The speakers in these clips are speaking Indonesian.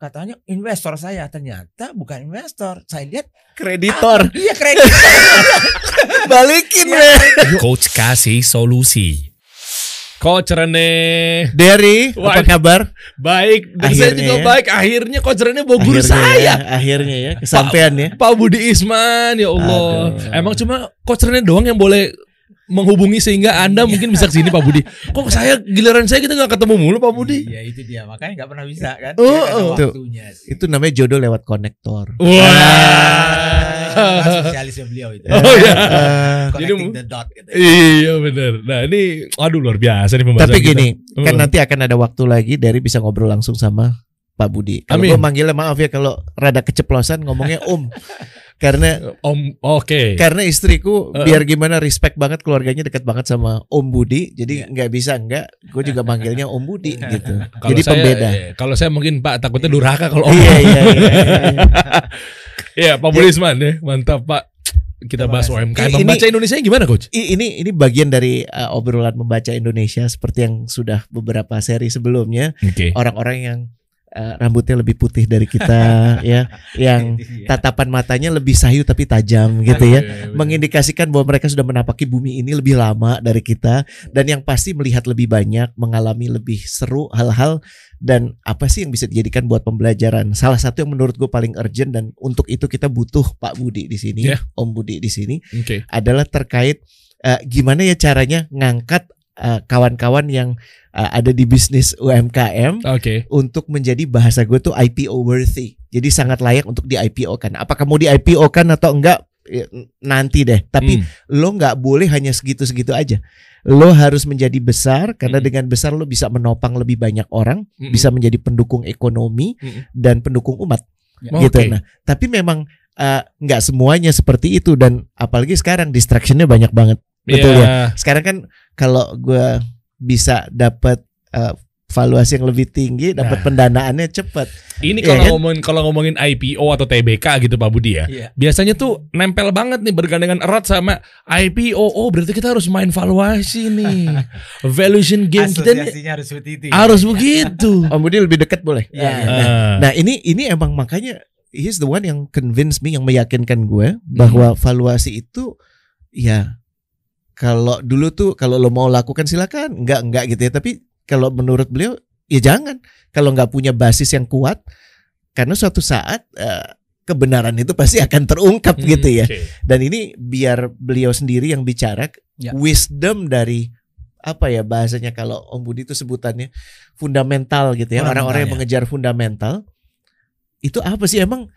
katanya investor saya ternyata bukan investor. Saya lihat Kreditor. iya kredit. Balikin weh. Coach kasih solusi. Coach Rene Derry, Wah, apa kabar? baik dan saya Akhirnya juga ya. baik. Akhirnya Coach Rene bawa guru Akhirnya saya. ya, akhirnya ya, kesampean ya. Pak Budi Isman ya Allah. Aduh. Emang cuma Coach Rene doang yang boleh menghubungi sehingga Anda mungkin bisa ke sini Pak Budi. Kok saya giliran saya kita nggak ketemu mulu Pak Budi? Iya itu dia makanya nggak pernah bisa kan. Oh, oh. waktunya. sih. Itu namanya jodoh lewat konektor. Wah. Nah, spesialisnya beliau itu. Oh ya. Eh, Connecting Jadi- the dot gitu. Iya benar. Nah ini aduh luar biasa nih pembahasan tapi kita. gini, kan Hmm. nanti akan ada waktu lagi dari bisa ngobrol langsung sama Pak Budi. Kalau Amin. gue manggilnya maaf ya kalau rada keceplosan ngomongnya Om. karena Om oke. karena istriku Uh-uh. biar gimana respect banget keluarganya dekat banget sama Om Budi. Jadi Iya. nggak bisa enggak, gue juga manggilnya Om Budi gitu. Kalau Jadi saya, pembeda. eh, Kalau saya mungkin Pak takutnya durhaka kalau Om. Iya iya iya. Iya Pak Budi Isman ya mantap Pak. Kita bahas. UMKM. Ini- Membaca Indonesia gimana Coach? Ini ini bagian dari uh, obrolan membaca Indonesia seperti yang sudah beberapa seri sebelumnya orang-orang yang uh, rambutnya lebih putih dari kita ya yang Iya. tatapan matanya lebih sayu tapi tajam gitu ya Iya, mengindikasikan bahwa mereka sudah menapaki bumi ini lebih lama dari kita dan yang pasti melihat lebih banyak mengalami lebih seru hal-hal dan apa sih yang bisa dijadikan buat pembelajaran salah satu yang menurut gue paling urgent dan untuk itu kita butuh Pak Budi di sini Ya. Om Budi di sini Oke. adalah terkait eh, gimana ya caranya ngangkat eh, kawan-kawan yang eh, ada di bisnis UMKM Oke. untuk menjadi bahasa gue tuh IPO worthy. Jadi sangat layak untuk di IPO kan. Apakah mau di IPO kan atau enggak ya, nanti deh. Tapi Hmm. lo nggak boleh hanya segitu-segitu aja. Lo harus menjadi besar karena Hmm. dengan besar lo bisa menopang lebih banyak orang, Mm-mm. bisa menjadi pendukung ekonomi Mm-mm. dan pendukung umat Ya. gitu. Oke. Nah, tapi memang eh, nggak semuanya seperti itu dan apalagi sekarang distractionnya banyak banget. Betul Iya. ya. Sekarang kan kalau gue bisa dapat eh, valuasi yang lebih tinggi, dapat Nah. pendanaannya cepat. Ini Iya kalau kan? ngomongin kalau ngomongin IPO atau TBK gitu Pak Budi ya. Iya. Biasanya tuh nempel banget nih bergandengan erat sama IPO. Oh, berarti kita harus main valuasi nih. Valuation game kita nih harus seperti itu. ya. harus begitu. Om Budi lebih dekat boleh. Iya, iya. Nah, Ah. nah, ini ini emang makanya he's the one yang convince me yang meyakinkan gue bahwa valuasi itu ya kalau dulu tuh kalau lo mau lakukan silakan, enggak enggak gitu ya. Tapi kalau menurut beliau ya jangan. Kalau nggak punya basis yang kuat, karena suatu saat eh, kebenaran itu pasti akan terungkap Hmm, gitu ya. oke. Dan ini biar beliau sendiri yang bicara Ya. wisdom dari apa ya bahasanya kalau Om Budi itu sebutannya fundamental gitu ya. Orang-orang yang ya. mengejar fundamental itu apa sih emang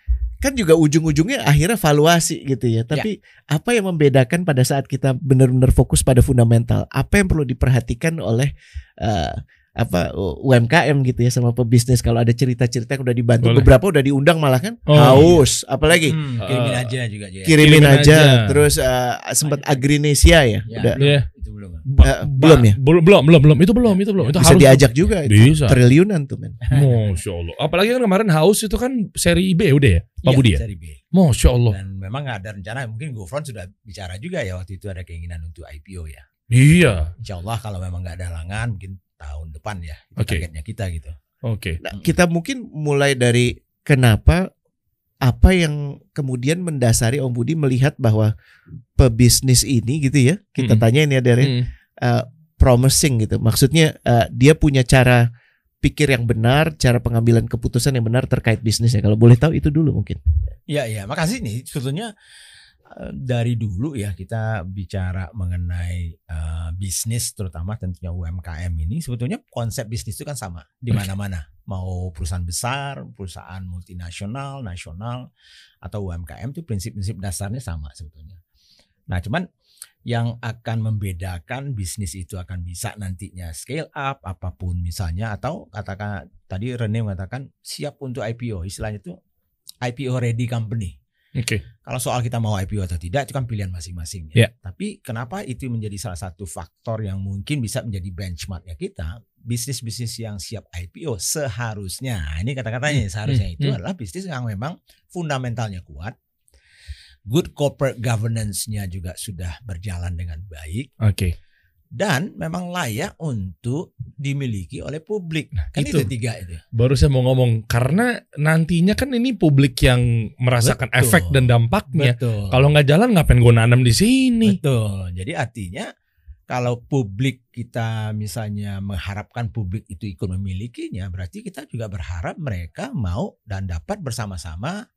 kan juga ujung-ujungnya akhirnya valuasi gitu ya. Tapi apa yang membedakan pada saat kita benar-benar fokus pada fundamental? Apa yang perlu diperhatikan oleh eh, apa UMKM gitu ya sama pebisnis kalau ada cerita-cerita yang udah dibantu Boleh. beberapa udah diundang malah kan Oh, haus apalagi Hmm, kirimin Eh, aja juga aja. kirimin, Kirimin aja. aja. terus eh, sempat Agrinesia ya, Ya. udah Iya. Itu belum. Eh, belum ya Belum, belum, belum, belum. Itu belum, itu belum. Itu bisa harus diajak juga itu Bisa. triliunan tuh men Masya Allah. Apalagi kan kemarin House itu kan seri B udah ya, Pak Iya, Budi ya. seri B. Masya Allah. Dan memang ada rencana mungkin GoFront sudah bicara juga ya waktu itu ada keinginan untuk IPO ya. Iya. Insya Allah kalau memang nggak ada halangan mungkin tahun depan ya. Oke. targetnya kita gitu. Oke. Nah, kita mungkin mulai dari kenapa apa yang kemudian mendasari Om Budi melihat bahwa pebisnis ini gitu ya kita Mm-mm. tanya ini ya dari Hmm. uh, promising gitu maksudnya uh, dia punya cara pikir yang benar cara pengambilan keputusan yang benar terkait bisnisnya kalau boleh tahu itu dulu mungkin Iya iya makasih nih sebetulnya dari dulu ya kita bicara mengenai eh, bisnis terutama tentunya UMKM ini sebetulnya konsep bisnis itu kan sama di mana-mana mau perusahaan besar, perusahaan multinasional, nasional atau UMKM itu prinsip-prinsip dasarnya sama sebetulnya. Nah, cuman yang akan membedakan bisnis itu akan bisa nantinya scale up apa pun misalnya atau katakan tadi Rene mengatakan siap untuk IPO istilahnya itu IPO ready company. Oke. Kalau soal kita mau IPO atau tidak itu kan pilihan masing-masing Ya. ya. Tapi kenapa itu menjadi salah satu faktor yang mungkin bisa menjadi benchmarknya kita? Bisnis-bisnis yang siap IPO seharusnya, nah, ini kata-katanya seharusnya hmm, itu hmm. adalah bisnis yang memang fundamentalnya kuat, good corporate governance-nya juga sudah berjalan dengan baik, Oke. Dan memang layak untuk dimiliki oleh publik. Kan itu. itu, tiga itu. Baru saya mau ngomong karena nantinya kan ini publik yang merasakan Betul. efek dan dampaknya. Betul. Kalau nggak jalan ngapain gue nanam di sini? Betul. Jadi artinya kalau publik kita misalnya mengharapkan publik itu ikut memilikinya, berarti kita juga berharap mereka mau dan dapat bersama-sama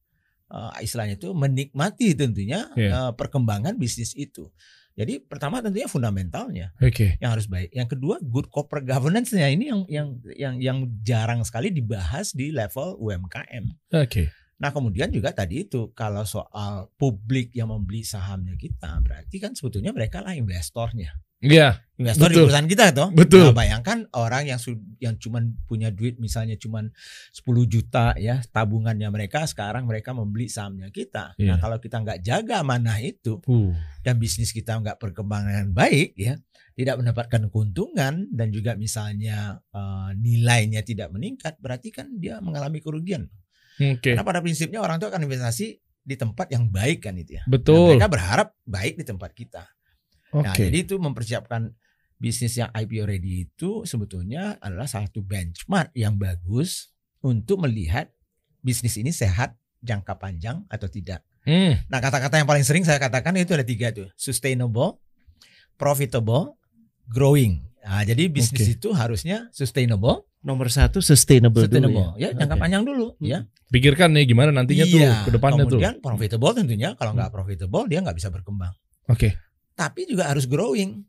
eh, istilahnya itu menikmati tentunya Iya. eh, perkembangan bisnis itu. Jadi pertama tentunya fundamentalnya Oke. yang harus baik. Yang kedua good corporate governance-nya ini yang yang yang yang jarang sekali dibahas di level UMKM. Oke. Nah kemudian juga tadi itu kalau soal publik yang membeli sahamnya kita berarti kan sebetulnya mereka lah investornya. Iya. Investor di Betul. perusahaan kita toh. Betul. Nah, bayangkan orang yang yang cuman punya duit misalnya cuman 10 juta ya tabungannya mereka sekarang mereka membeli sahamnya kita. Iya. Nah kalau kita nggak jaga mana itu Uh. dan bisnis kita nggak berkembang dengan baik ya tidak mendapatkan keuntungan dan juga misalnya eh, nilainya tidak meningkat berarti kan dia mengalami kerugian. Oke. Karena pada prinsipnya orang itu akan investasi di tempat yang baik kan itu ya. Dan Betul. mereka berharap baik di tempat kita. Nah, Oke. jadi itu mempersiapkan bisnis yang IPO ready itu sebetulnya adalah satu benchmark yang bagus untuk melihat bisnis ini sehat jangka panjang atau tidak. Hmm. Nah, kata-kata yang paling sering saya katakan itu ada tiga tuh, sustainable, profitable, growing. Nah, jadi bisnis Oke. itu harusnya sustainable, Nomor satu sustainable, sustainable, dulu ya. ya, jangka Oke. panjang dulu, ya. Pikirkan nih gimana nantinya tuh Iya, ke depannya tuh. kemudian profitable tentunya kalau nggak profitable dia nggak bisa berkembang. Oke. Tapi juga harus growing.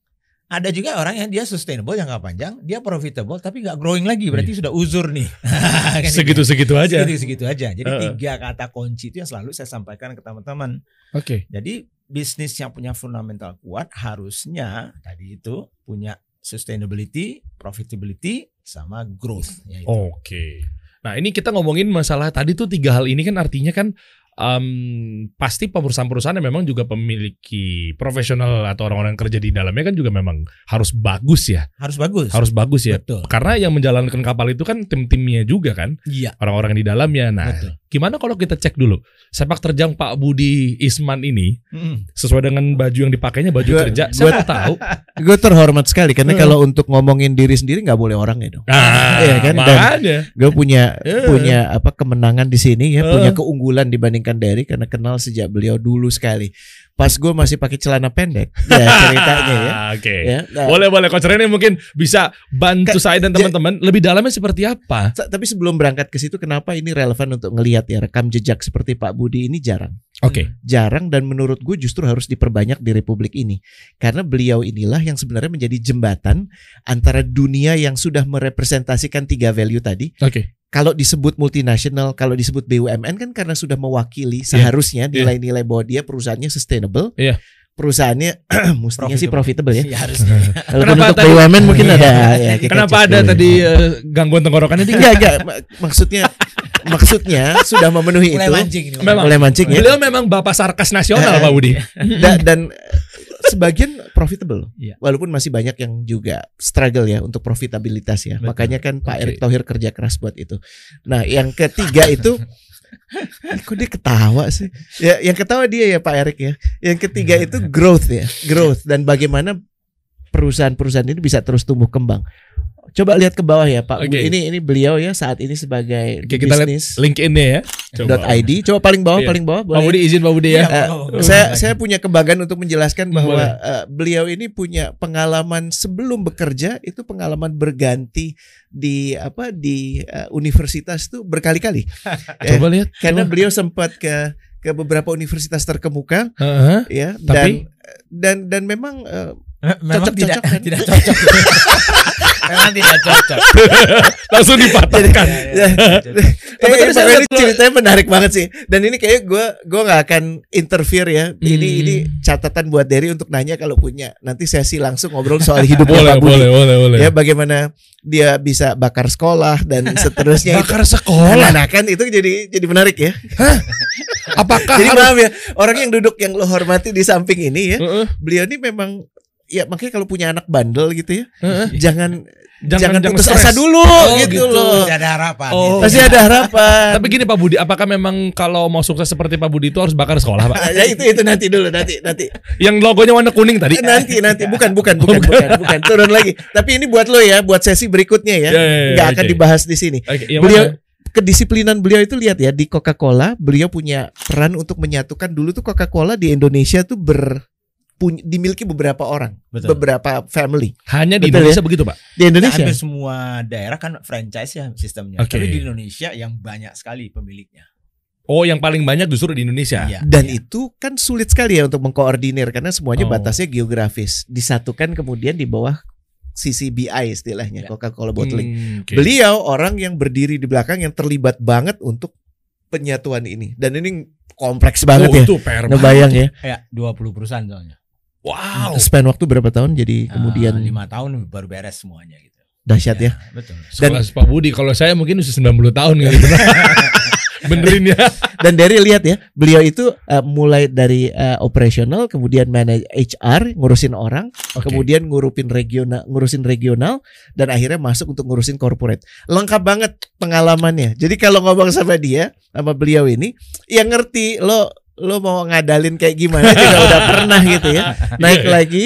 Ada juga orang yang dia sustainable jangka panjang, dia profitable tapi nggak growing lagi, berarti sudah uzur nih. Kan gitu. Segitu-segitu aja. Segitu-segitu aja. Jadi Heeh. tiga kata kunci itu yang selalu saya sampaikan ke teman-teman. Oke. Jadi bisnis yang punya fundamental kuat harusnya tadi itu punya sustainability, profitability, sama growth. Ya. Oke. Nah ini kita ngomongin masalah tadi tuh tiga hal ini kan artinya kan em, pasti perusahaan-perusahaan yang memang juga memiliki profesional atau orang-orang yang kerja di dalamnya kan juga memang harus bagus ya, Harus bagus. harus bagus ya. Betul. Karena yang menjalankan kapal itu kan tim-timnya juga kan, Iya. orang-orang di dalamnya. Nah, Betul. gimana kalau kita cek dulu sepak terjang Pak Budi Isman ini Mm. sesuai dengan baju yang dipakainya baju Gua- kerja? gua- Saya tahu. Gue terhormat sekali karena Heeh. kalau untuk ngomongin diri sendiri nggak boleh orangnya dong. Nah, Iya kan? Makanya. Gue punya Eh. punya apa kemenangan di sini ya, Eh. punya keunggulan dibandingkan Derry karena kenal sejak beliau dulu sekali. Pas gue masih pakai celana pendek, ya ceritanya ya. Oke. ya nah, Boleh boleh Coach Rene mungkin bisa bantu Ka- saya dan teman-teman lebih dalamnya seperti apa? Tapi sebelum berangkat ke situ, kenapa ini relevan untuk ngelihat ya rekam jejak seperti Pak Budi ini jarang, Oke. jarang dan menurut gue justru harus diperbanyak di Republik ini karena beliau inilah yang sebenarnya menjadi jembatan antara dunia yang sudah merepresentasikan tiga value tadi. Oke. Kalau disebut multinasional, kalau disebut BUMN kan karena sudah mewakili seharusnya nilai-nilai bahwa dia perusahaannya sustainable. Iya. Perusahaannya mestinya sih profitable ya. Iya, harusnya. Kenapa untuk tadi- BUMN mungkin Iya. ada ya, kita Kenapa ada dulu. tadi eh, gangguan tenggorokannya dikit? Enggak, enggak. Mak- Maksudnya maksudnya sudah memenuhi Mulai itu. mancing ini. Memang. Mulai mancing ya. Beliau memang bapak sarkas nasional Eh, Pak Budi. Da- dan eh, sebagian profitable. Iya. Walaupun masih banyak yang juga struggle ya untuk profitabilitas ya. Betul. Makanya kan Pak Oke. Erick Thohir kerja keras buat itu. Nah, yang ketiga itu Kok dia ketawa sih? Ya, yang ketawa dia ya Pak Erick ya. Yang ketiga itu growth ya, growth dan bagaimana perusahaan-perusahaan ini bisa terus tumbuh kembang. Coba lihat ke bawah ya Pak. Oke. Ini ini beliau ya saat ini sebagai Oke, kita bisnis LinkedIn-nya ya. dot ID. Coba paling bawah, Iya. paling bawah Pak boleh. Budi izin Pak Budi ya. Oh, saya saya punya kebanggaan untuk menjelaskan bahwa eh, beliau ini punya pengalaman sebelum bekerja itu pengalaman berganti di apa di eh, universitas tuh berkali-kali. Eh, Coba lihat. karena Coba. beliau sempat ke ke beberapa universitas terkemuka Heeh. ya Tapi- dan dan dan memang eh, Memang Cocok, tidak cocok kan? tidak cocok. Memang tidak cocok. langsung dipatahkan. ya, Tapi eh, tadi saya lo- ceritanya menarik banget sih dan ini kayak gue gue nggak akan interfere ya ini Hmm. ini catatan buat Derry untuk nanya kalau punya nanti sesi langsung ngobrol soal hidupnya boleh, Pak Budi boleh, boleh, boleh. ya bagaimana dia bisa bakar sekolah dan seterusnya itu Bakar sekolah. nah, kan itu jadi jadi menarik ya Apakah jadi harus maaf ya orang yang duduk yang lo hormati di samping ini ya Heeh, beliau ini memang ya makanya kalau punya anak bandel gitu ya heeh. jangan jangan, jangan putus asa dulu Oh, gitu, gitu. loh. Masih ada harapan. Oh. gitu. Masih ada harapan. Tapi gini Pak Budi, apakah memang kalau mau sukses seperti Pak Budi itu harus bakar sekolah Pak? ya itu itu nanti dulu nanti nanti Yang logonya warna kuning tadi. nanti nanti bukan bukan bukan bukan bukan turun lagi. Tapi ini buat lo ya, buat sesi berikutnya ya. Ya, ya, ya, Nggak akan oke. dibahas di sini. Oke, yang Beliau- mana? Kedisiplinan beliau itu lihat ya di Coca-Cola, beliau punya peran untuk menyatukan dulu tuh Coca-Cola di Indonesia tuh ber punya, dimiliki beberapa orang, Betul. beberapa family hanya di Betul Indonesia begitu Pak. di Indonesia. Hampir semua daerah kan franchise ya sistemnya. Oke. Tapi di Indonesia yang banyak sekali pemiliknya. Oh, yang paling banyak justru di Indonesia. Iya, Dan iya. itu kan sulit sekali ya untuk mengkoordinir karena semuanya Oh. batasnya geografis. Disatukan kemudian di bawah CCBI istilahnya Ya. Coca-Cola bottling. Hmm, oke. Beliau orang yang berdiri di belakang yang terlibat banget untuk penyatuan ini. Dan ini kompleks banget oh, ya. itu PR banget. Ngebayang ya. Ya, 20 perusahaan soalnya. Wow. Spend waktu berapa tahun jadi kemudian Ah, lima tahun baru beres semuanya gitu. dahsyat ya. Betul. Dan- Pak Budi, kalau saya mungkin udah 90 tahun kali. Benerin ya. Dan dari lihat ya, beliau itu uh, mulai dari uh, operational, kemudian manage HR, ngurusin orang, Oke. kemudian ngurupin regional, ngurusin regional, dan akhirnya masuk untuk ngurusin corporate. Lengkap banget pengalamannya. Jadi kalau ngomong sama dia, sama beliau ini, ya ngerti lo lo mau ngadalin kayak gimana juga udah pernah gitu ya. Naik Iya, iya. lagi.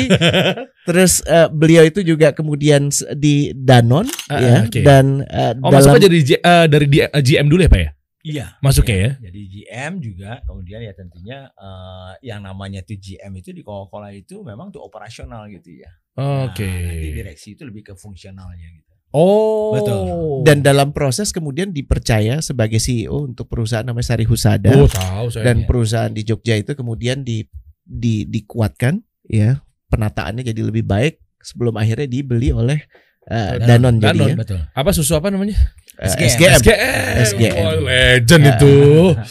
Terus uh, beliau itu juga kemudian di Danon Ah, ya oke. dan uh, Oh, dalam masuk aja dari G- eh, dari di- eh, GM dulu ya, Pak ya? Iya. Masuknya ya. Jadi GM juga kemudian ya tentunya eh, yang namanya tuh GM itu di Coca-Cola itu memang tuh operasional gitu ya. Oke. Nah, nanti direksi itu lebih ke fungsionalnya gitu. Oh. Betul. dan dalam proses kemudian dipercaya sebagai CEO untuk perusahaan namanya Sari Husada Oh, tahu saya. dan ya. perusahaan di Jogja itu kemudian di, di dikuatkan ya penataannya jadi lebih baik sebelum akhirnya dibeli oleh uh, Danon, jadi Danon. ya Betul. apa susu apa namanya? Uh, SGM. SGM. SGM. SGM. Oh, legend Ah. itu.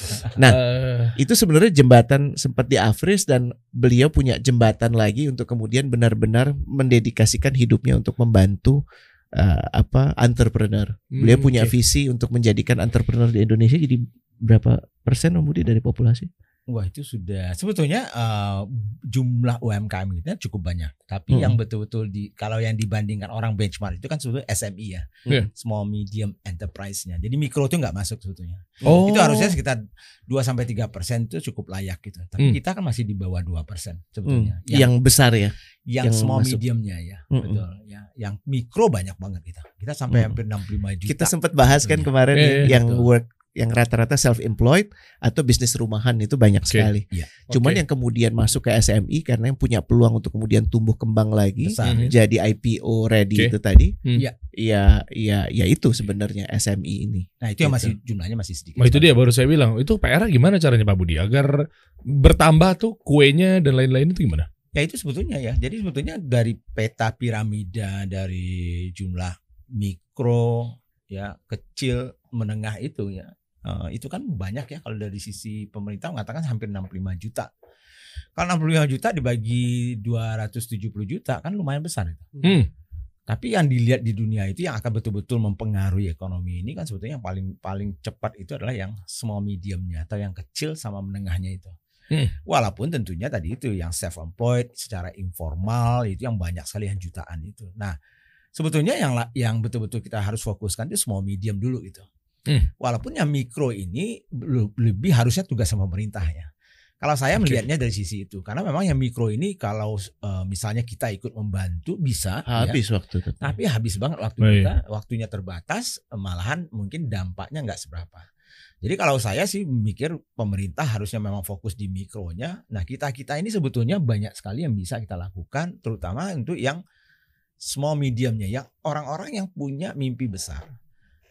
Nah, Eh, itu sebenarnya jembatan sempat di Afris dan beliau punya jembatan lagi untuk kemudian benar-benar mendedikasikan hidupnya untuk membantu uh, apa entrepreneur. Beliau hmm, punya oke. visi untuk menjadikan entrepreneur di Indonesia jadi berapa persen Om Budi dari populasi? Wah itu sudah sebetulnya eh, jumlah UMKM kita cukup banyak. Tapi Mm-mm. yang betul-betul di kalau yang dibandingkan orang benchmark itu kan sebetulnya SME ya, Iya. small medium enterprise-nya. Jadi mikro itu nggak masuk sebetulnya. Oh. Itu harusnya sekitar 2 sampai tiga persen itu cukup layak gitu. Tapi Hmm. kita kan masih di bawah 2 persen Hmm, sebetulnya. yang besar ya. yang, yang small masuk. mediumnya ya, Mm-mm. betul. Ya, yang mikro banyak banget kita. Kita sampai Mm. hampir 65 juta. Kita sempat bahas kan Iya. kemarin Iya, ya, iya, yang betul. work yang rata-rata self employed atau bisnis rumahan itu banyak Oke. sekali. Iya. Cuman yang kemudian masuk ke SMI karena yang punya peluang untuk kemudian tumbuh kembang lagi besar. Mhm. jadi IPO ready Oke. itu tadi. Hmm. Iya. Ya ya ya itu sebenarnya SMI ini. Nah, itu yang Gitu. masih jumlahnya masih sedikit. Oh, itu dia baru saya bilang. Itu PR gimana caranya Pak Budi agar bertambah tuh kuenya dan lain-lain itu gimana? Ya itu sebetulnya ya. Jadi sebetulnya dari peta piramida dari jumlah mikro ya kecil menengah itu ya. Eh, itu kan banyak ya kalau dari sisi pemerintah mengatakan hampir 65 juta. Kalau 65 juta dibagi 270 juta kan lumayan besar itu. Hmm. Tapi yang dilihat di dunia itu yang akan betul-betul mempengaruhi ekonomi ini kan sebetulnya yang paling paling cepat itu adalah yang small mediumnya atau yang kecil sama menengahnya itu. Hmm. Walaupun tentunya tadi itu yang self employed secara informal itu yang banyak sekali yang jutaan itu. Nah, sebetulnya yang yang betul-betul kita harus fokuskan itu small medium dulu gitu. Hmm. Walaupun yang mikro ini lebih harusnya tugas sama pemerintah ya. Kalau saya Oke. melihatnya dari sisi itu, karena memang yang mikro ini kalau eh, misalnya kita ikut membantu bisa, ya, Habis waktu itu. tapi habis banget waktu Oh, iya. kita, waktunya terbatas, malahan mungkin dampaknya nggak seberapa. Jadi kalau saya sih mikir pemerintah harusnya memang fokus di mikronya. Nah kita kita ini sebetulnya banyak sekali yang bisa kita lakukan, terutama untuk yang small mediumnya, yang orang-orang yang punya mimpi besar.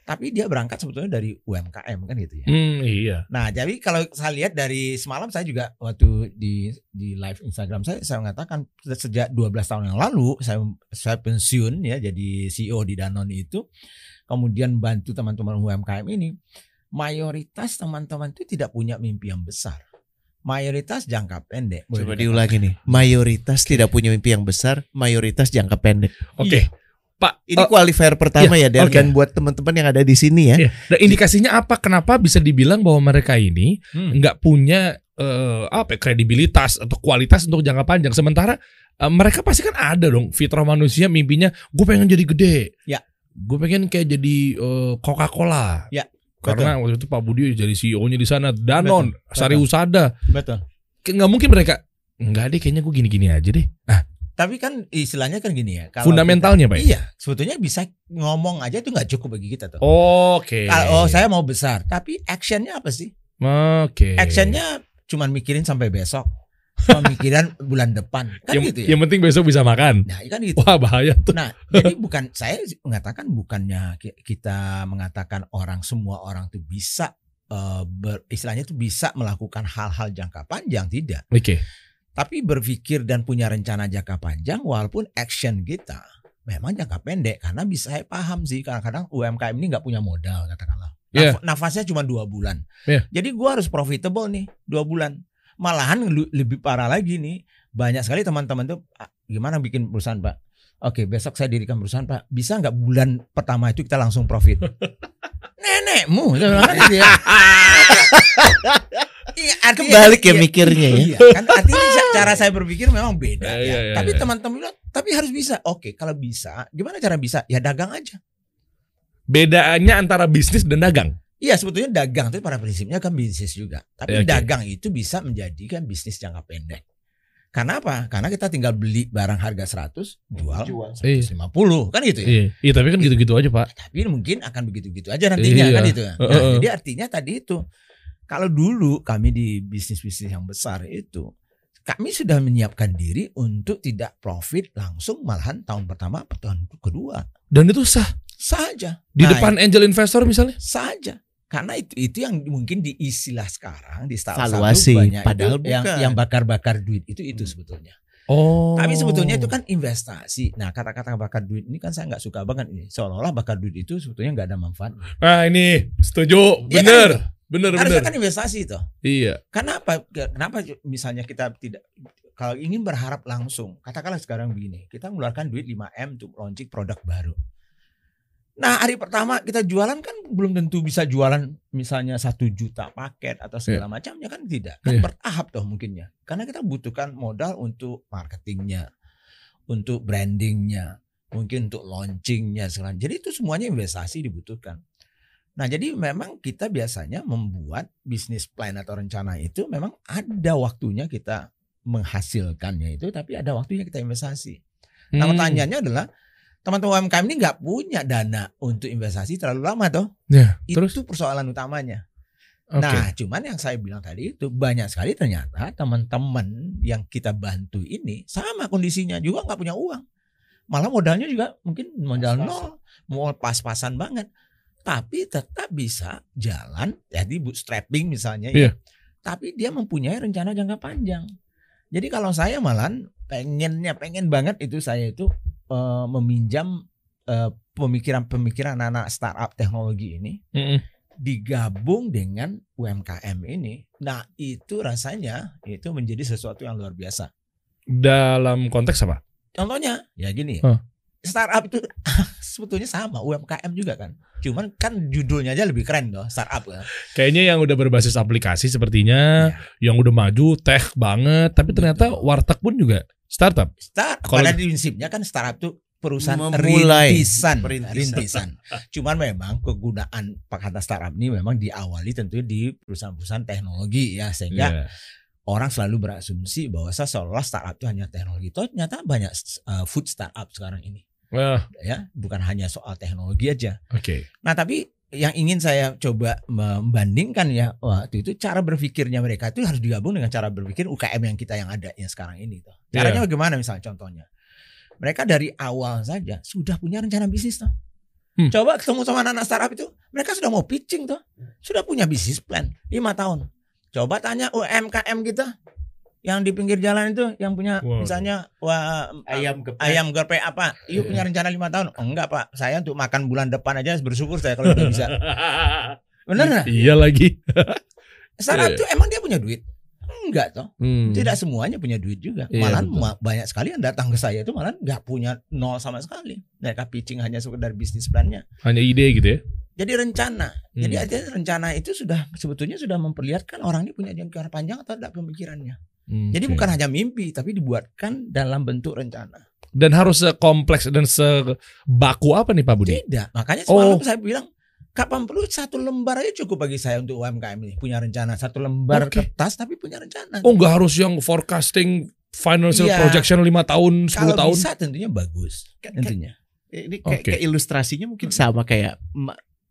Tapi dia berangkat sebetulnya dari UMKM kan gitu ya. Hmm, iya. Nah, jadi kalau saya lihat dari semalam saya juga waktu di di live Instagram saya saya mengatakan sejak 12 tahun yang lalu saya saya pensiun ya jadi CEO di Danone itu kemudian bantu teman-teman UMKM ini mayoritas teman-teman itu tidak punya mimpi yang besar. Mayoritas jangka pendek. boleh Coba diulangi nih. Mayoritas tidak punya mimpi yang besar, mayoritas jangka pendek. Oke. Iya. Pak, Ini eh, qualifier pertama ya dan, oke. dan buat teman-teman yang ada di sini ya. iya. Dan indikasinya apa? Kenapa bisa dibilang bahwa mereka ini Hmm. nggak punya eh, apa ya, kredibilitas atau kualitas untuk jangka panjang. Sementara eh, mereka pasti kan ada dong fitrah manusia mimpinya gue pengen jadi gede. Ya. Gue pengen kayak jadi eh, Coca-Cola. Ya, Karena waktu itu Pak Budi jadi CEO-nya di sana Danon, Betul, Sari betul. Usada. Betul. Kayak nggak mungkin mereka Enggak deh kayaknya gue gini-gini aja deh. Nah, Tapi kan istilahnya kan gini ya. kalau fundamentalnya Pak. kita- ya? Iya, sebetulnya bisa ngomong aja itu nggak cukup bagi kita tuh. Oke. Kalau oh, saya mau besar, tapi actionnya apa sih? Oke. Actionnya cuman mikirin sampai besok, pemikiran bulan depan, kan yang, gitu ya. yang penting besok bisa makan. Nah, kan gitu. Wah bahaya tuh. Nah, jadi bukan saya mengatakan bukannya ki- kita mengatakan orang semua orang tuh bisa eh, ber, istilahnya tuh bisa melakukan hal-hal jangka panjang tidak, Oke. Tapi berpikir dan punya rencana jangka panjang walaupun action kita memang jangka pendek karena bisa saya paham sih kadang-kadang UMKM ini nggak punya modal katakanlah. Naf- Nafasnya cuma dua bulan. Iya. Jadi gua harus profitable nih dua bulan. Malahan lebih parah lagi nih. Banyak sekali teman-teman tuh "Ah, gimana bikin perusahaan pak? Oke besok saya dirikan perusahaan pak. Bisa nggak bulan pertama itu kita langsung profit? Nenekmu, kan gitu ya. Iya, artinya- Kebalik ya iya, mikirnya ya. Iya, kan artinya cara saya berpikir memang beda Iya, ya. iya, iya, tapi iya. teman-teman bilang, tapi harus bisa. Oke, kalau bisa, gimana cara bisa? Ya dagang aja. Bedanya antara bisnis dan dagang. Iya sebetulnya dagang itu pada prinsipnya kan bisnis juga. Tapi Oke. dagang itu bisa menjadikan bisnis jangka pendek. Karena apa? Karena kita tinggal beli barang harga 100, jual Iya. 150 kan gitu ya. Iya, iya tapi kan gitu-gitu aja pak. Tapi mungkin akan begitu-begitu aja nantinya Iya. kan itu. Nah, Heeh. jadi artinya tadi itu kalau dulu kami di bisnis-bisnis yang besar itu kami sudah menyiapkan diri untuk tidak profit langsung malahan tahun pertama atau tahun kedua Dan itu sah saja. di Nah, depan angel investor misalnya. saja karena itu itu yang mungkin di istilah sekarang di startup Valuasi, banyak padahal itu yang bukan. yang bakar-bakar duit itu itu Hmm. sebetulnya. Oh. Tapi sebetulnya itu kan investasi. Nah kata-kata bakar duit ini kan saya nggak suka banget ini. Seolah-olah bakar duit itu sebetulnya nggak ada manfaat. Nah ini setuju, kan bener, itu? bener, Harusnya bener. kan investasi itu. Iya. Kenapa? Kenapa misalnya kita tidak kalau ingin berharap langsung, katakanlah sekarang begini, kita mengeluarkan duit 5 m untuk launching produk baru. Nah hari pertama kita jualan kan belum tentu bisa jualan misalnya satu juta paket atau segala macamnya kan tidak kan Iya. bertahap toh mungkinnya karena kita butuhkan modal untuk marketingnya untuk brandingnya mungkin untuk launchingnya segala jadi itu semuanya investasi dibutuhkan nah jadi memang kita biasanya membuat bisnis plan atau rencana itu memang ada waktunya kita menghasilkannya itu tapi ada waktunya kita investasi Nah Hmm. pertanyaannya adalah teman-teman UMKM ini nggak punya dana untuk investasi terlalu lama toh. Ya, Itu terus? persoalan utamanya. Oke. Nah, cuman yang saya bilang tadi itu banyak sekali ternyata teman-teman yang kita bantu ini sama kondisinya juga nggak punya uang. Malah modalnya juga mungkin modal nol, mau pas-pasan banget. Tapi tetap bisa jalan, jadi bootstrapping misalnya Iya. ya. Tapi dia mempunyai rencana jangka panjang. Jadi kalau saya malah pengennya pengen banget itu saya itu eh, meminjam eh, pemikiran-pemikiran anak startup teknologi ini Mm-mm. digabung dengan UMKM ini. Nah, itu rasanya itu menjadi sesuatu yang luar biasa. Dalam konteks apa? Contohnya, ya gini. Huh. Startup itu sebetulnya sama UMKM juga kan. Cuman kan judulnya aja lebih keren loh, startup kan. Kayaknya yang udah berbasis aplikasi sepertinya, Iya. yang udah maju, tech banget, tapi ternyata Betul. warteg pun juga startup. Start Kalau- pada prinsipnya kan startup itu perusahaan Memulai. rintisan, Perintisan. rintisan. Cuman memang kegunaan kata startup ini memang diawali tentunya di perusahaan-perusahaan teknologi ya sehingga Iya. orang selalu berasumsi bahwa seolah startup itu hanya teknologi. Toh ternyata banyak uh, food startup sekarang ini Wah, ya, bukan hanya soal teknologi aja. oke. Nah, tapi yang ingin saya coba membandingkan ya waktu itu cara berpikirnya mereka itu harus digabung dengan cara berpikir UKM yang kita yang ada yang sekarang ini tuh. Caranya bagaimana misalnya contohnya? Mereka dari awal saja sudah punya rencana bisnis tuh. Hmm. Coba ketemu sama anak startup itu, mereka sudah mau pitching tuh. Sudah punya bisnis plan lima tahun. Coba tanya UMKM kita yang di pinggir jalan itu yang punya Waduh. misalnya wah, Ayam geprek. ayam geprek apa? Yuk punya rencana lima tahun? Oh, enggak pak, saya untuk makan bulan depan aja bersyukur saya kalau udah bisa. Bener nggak? Iya lagi. Startup Iya. tuh emang dia punya duit? Enggak toh. Hmm. Tidak semuanya punya duit juga. Iya, Malah betul. ma- banyak sekali yang datang ke saya itu malah nggak punya nol sama sekali. Mereka pitching hanya sekedar bisnis plannya. Hanya ide gitu ya. Jadi rencana. Jadi Hmm. artinya rencana itu sudah sebetulnya sudah memperlihatkan orang ini punya jangka panjang atau tidak pemikirannya. Hmm, Jadi bukan hanya mimpi, tapi dibuatkan dalam bentuk rencana. dan harus sekompleks dan sebaku apa nih Pak Budi? Tidak. Makanya Oh. semalam saya bilang kapan perlu satu lembar aja cukup bagi saya untuk UMKM ini punya rencana satu lembar Oke. kertas tapi punya rencana. Oh nggak harus yang forecasting financial Iya. projection 5 tahun, 10 Kalau tahun. bisa tentunya bagus. Tentunya. Ini kayak, Oke. kayak ilustrasinya mungkin sama kayak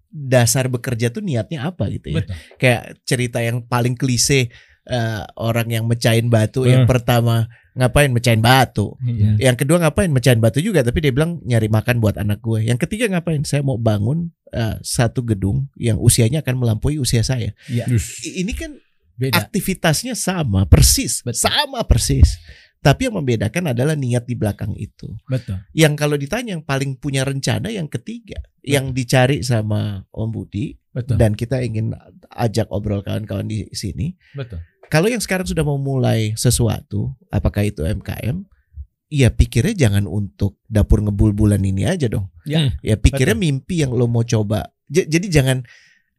dasar bekerja tuh niatnya apa gitu ya. Betul. Kayak cerita yang paling klise eh, orang yang mecahin batu yang Hmm. pertama ngapain mecahin batu. Iya. Yang kedua ngapain mecahin batu juga tapi dia bilang nyari makan buat anak gue. Yang ketiga ngapain? Saya mau bangun eh, satu gedung yang usianya akan melampaui usia saya. Yus. I- Ini kan Beda. aktivitasnya sama persis, Betul. sama persis. Tapi yang membedakan adalah niat di belakang itu. Betul. Yang kalau ditanya yang paling punya rencana yang ketiga, yang dicari sama Om Budi Betul. dan kita ingin ajak obrol kawan-kawan di sini. Betul. Kalau yang sekarang sudah mau mulai sesuatu, apakah itu MKM? Ya pikirnya jangan untuk dapur ngebul bulan ini aja dong. Ya. Ya pikirnya mimpi yang lo mau coba. J- jadi jangan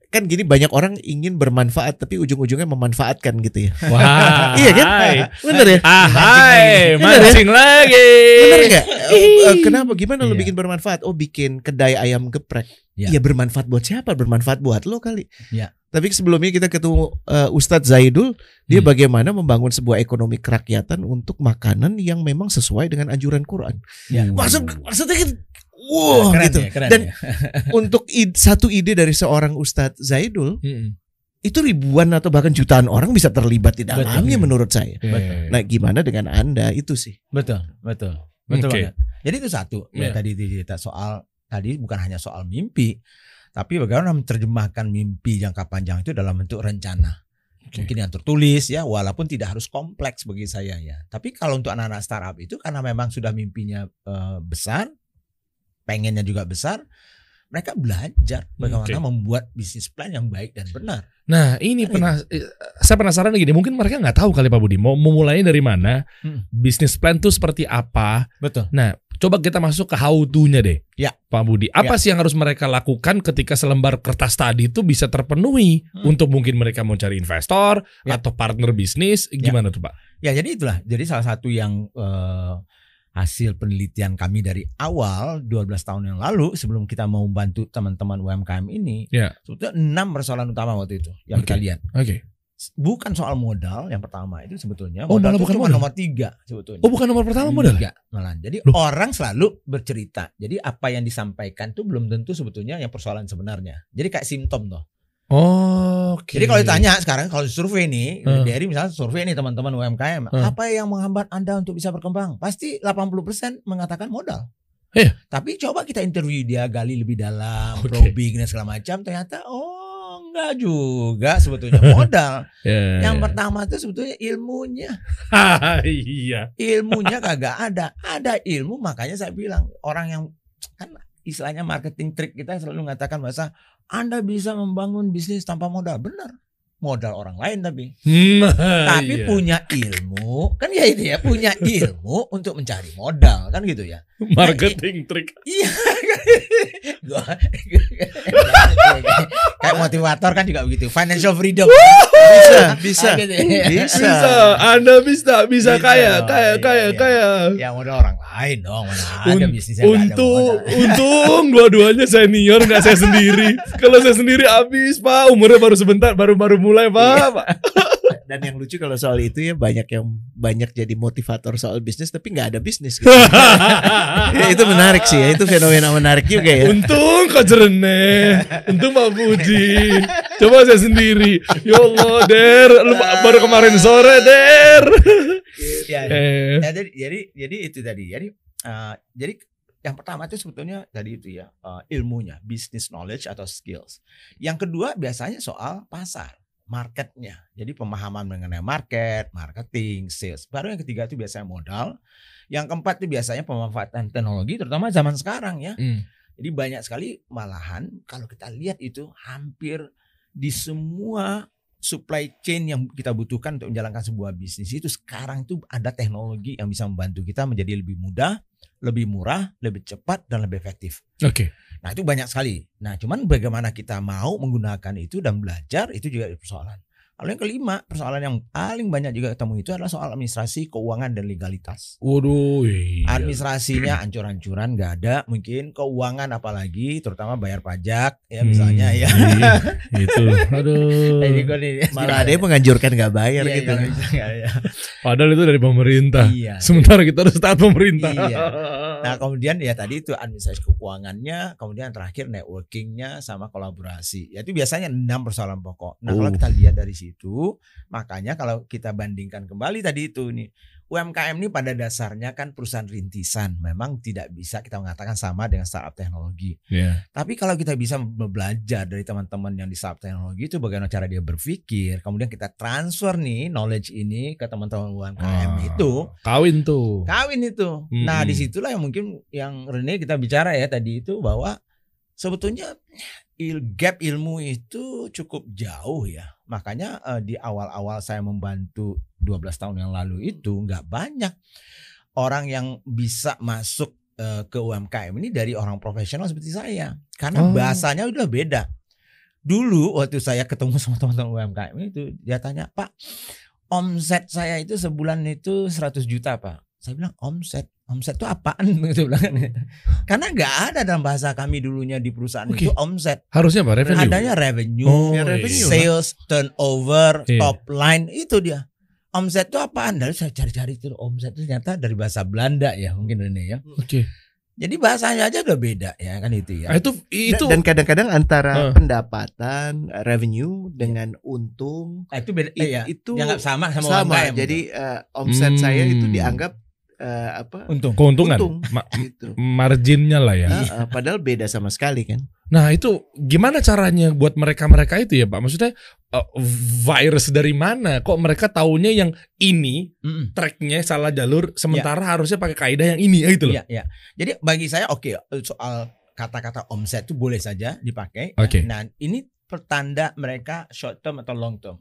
kan gini banyak orang ingin bermanfaat tapi ujung-ujungnya memanfaatkan gitu ya. Wah. Iya kan? hai. Bener ya? Ah, hai, Bener ya? mancing lagi. Bener nggak? Eh, eh, Kenapa? Gimana lo Iya. bikin bermanfaat? Oh bikin kedai ayam geprek. Iya. Ya bermanfaat buat siapa? Bermanfaat buat lo kali. Iya. Tapi sebelumnya kita ketemu eh, Ustadz Zaidul, dia Hmm. bagaimana membangun sebuah ekonomi kerakyatan untuk makanan yang memang sesuai dengan anjuran Quran. Ya. Maksud maksudnya kan, wow keren gitu. ya, keren Dan ya. untuk id- satu ide dari seorang Ustadz Zaidul Mm-mm. itu ribuan atau bahkan jutaan orang bisa terlibat di Betul. dalamnya menurut saya. Oke. Nah, gimana dengan Anda itu sih? Betul, betul. Betul banget. Jadi itu satu Iya. yang tadi cerita soal tadi bukan hanya soal mimpi, tapi bagaimana menerjemahkan mimpi jangka panjang itu dalam bentuk rencana. Oke. Mungkin yang tertulis ya, walaupun tidak harus kompleks bagi saya ya. Tapi kalau untuk anak-anak startup itu karena memang sudah mimpinya eh, besar, pengennya juga besar, mereka belajar bagaimana Oke. membuat bisnis plan yang baik dan benar. Nah ini pernah eh, saya penasaran lagi nih mungkin mereka nggak tahu kali Pak Budi mau memulainya dari mana Hmm. bisnis plan tuh seperti apa Betul. nah coba kita masuk ke how to-nya deh Ya. Pak Budi apa sih yang harus mereka lakukan ketika selembar kertas tadi itu bisa terpenuhi Hmm. untuk mungkin mereka mau cari investor Ya. atau partner bisnis gimana tuh Pak Ya jadi itulah. Jadi salah satu yang eh, hasil penelitian kami dari awal 12 tahun yang lalu sebelum kita mau bantu teman-teman UMKM ini, Ya. sebetulnya enam persoalan utama waktu itu yang kita Oke. lihat. oke Bukan soal modal yang pertama itu sebetulnya Oh, modal malah itu bukan cuma modal? nomor tiga sebetulnya. oh bukan nomor pertama modal Tiga malahan. Jadi Loh. orang selalu bercerita. Jadi apa yang disampaikan tuh belum tentu sebetulnya yang persoalan sebenarnya. Jadi kayak simptom tuh. oh, oke Jadi kalau ditanya sekarang kalau survei nih, Hmm. dari misalnya survei nih teman-teman UMKM, Hmm. apa yang menghambat Anda untuk bisa berkembang? Pasti 80% mengatakan modal. Iya. Tapi coba kita interview dia gali lebih dalam, Oke. probing dan segala macam, ternyata oh enggak juga sebetulnya modal. Ya, yang ya. pertama itu sebetulnya ilmunya. iya Ilmunya kagak ada. Ada ilmu makanya saya bilang orang yang kan istilahnya marketing trick kita selalu mengatakan bahasa Anda bisa membangun bisnis tanpa modal. Benar. Modal orang lain tapi tapi Iya. punya ilmu kan ya itu ya punya ilmu untuk mencari modal kan gitu ya marketing trick iya Gua- kayak motivator kan juga begitu financial freedom Bisa, bisa. Ah, gitu ya. Bisa. bisa anda bisa bisa Bisa kaya dong, kaya iya, kaya iya. kaya ya modal orang lain dong mana ada bisnisnya Untung, untung dua-duanya senior nggak saya sendiri. Kalau saya sendiri habis pak, umurnya baru sebentar, baru baru mulai pak. Pak. Dan yang lucu kalau soal itu ya banyak yang banyak jadi motivator soal bisnis tapi nggak ada bisnis. Gitu. ya, itu menarik sih ya, itu fenomena menarik juga ya. untung kau jernih, untung Pak Budi. Coba saya sendiri. Ya Allah, Der, lu baru kemarin sore, Der. ya, Eh, ya, jadi jadi jadi itu tadi jadi eh, jadi yang pertama itu sebetulnya tadi itu ya eh, ilmunya business knowledge atau skills yang kedua biasanya soal pasar marketnya. Jadi pemahaman mengenai market marketing sales. Baru yang ketiga itu biasanya modal. Yang keempat itu biasanya pemanfaatan teknologi terutama zaman sekarang ya. Hmm. jadi banyak sekali malahan kalau kita lihat itu hampir di semua supply chain yang kita butuhkan untuk menjalankan sebuah bisnis itu sekarang itu ada teknologi yang bisa membantu kita menjadi lebih mudah, lebih murah, lebih cepat dan lebih efektif. Oke. Nah itu banyak sekali. Nah cuman bagaimana kita mau menggunakan itu dan belajar itu juga persoalan. Lalu yang kelima persoalan yang paling banyak juga ketemu itu adalah soal administrasi, keuangan dan legalitas. Waduh. Iya. Administrasinya ancur-ancuran nggak ada, mungkin keuangan apalagi, terutama bayar pajak ya misalnya Hmm, ya. Iya, itu. Aduh. Ini gua nih, Malah ada yang menganjurkan nggak bayar Iya, gitu. iya, bisa nggak ya. Padahal itu dari pemerintah. Iya. Sementara kita harus taat pemerintah. Iya. Nah kemudian ya tadi itu administrasi keuangannya, kemudian terakhir networkingnya sama kolaborasi. Ya itu biasanya enam persoalan pokok. Nah kalau Oh. kita lihat dari situ, makanya kalau kita bandingkan kembali tadi itu nih UMKM ini pada dasarnya kan perusahaan rintisan, memang tidak bisa kita mengatakan sama dengan startup teknologi. Iya. Tapi kalau kita bisa belajar dari teman-teman yang di startup teknologi itu bagaimana cara dia berpikir, kemudian kita transfer nih knowledge ini ke teman-teman UMKM Ah, itu, Kawin tuh. kawin itu. Mm-mm. Nah di situlah yang mungkin yang Rene kita bicara ya tadi itu bahwa sebetulnya il gap ilmu itu cukup jauh ya. Makanya eh, di awal-awal saya membantu 12 tahun yang lalu itu nggak banyak orang yang bisa masuk eh, ke UMKM ini dari orang profesional seperti saya. Karena Oh. bahasanya udah beda. Dulu waktu saya ketemu sama teman-teman UMKM itu dia tanya, "Pak, omset saya itu sebulan itu 100 juta, Pak." Saya bilang, "Omset, omset itu apaan?" gitu bilang. Karena nggak ada dalam bahasa kami dulunya di perusahaan Oke. itu omset. Harusnya apa? Revenue. Adanya revenue, Oh, Ya, iya. revenue. sales, turnover, Iya. top line itu dia. Omset itu apaan? Lalu saya cari-cari itu omset itu ternyata dari bahasa Belanda ya mungkin ini ya. Oke. Jadi bahasanya aja udah beda ya kan itu ya. itu itu Dan kadang-kadang antara Eh. pendapatan revenue dengan untung Nah, itu beda i- iya. itu Dianggap sama sama, sama. Jadi eh, omset saya itu Hmm. dianggap eh, apa? untung. keuntungan. Untung. Ma- gitu. marginnya lah ya. Ah, ah, padahal beda sama sekali kan. Nah itu gimana caranya buat mereka-mereka itu ya Pak? Maksudnya eh, virus dari mana? Kok mereka taunya yang ini Mm-mm. tracknya salah jalur, sementara harusnya pakai kaidah yang ini, gitu loh. Iya, iya. Jadi bagi saya oke soal kata-kata omset itu boleh saja dipakai. Oke. Nah, ini pertanda mereka short term atau long term.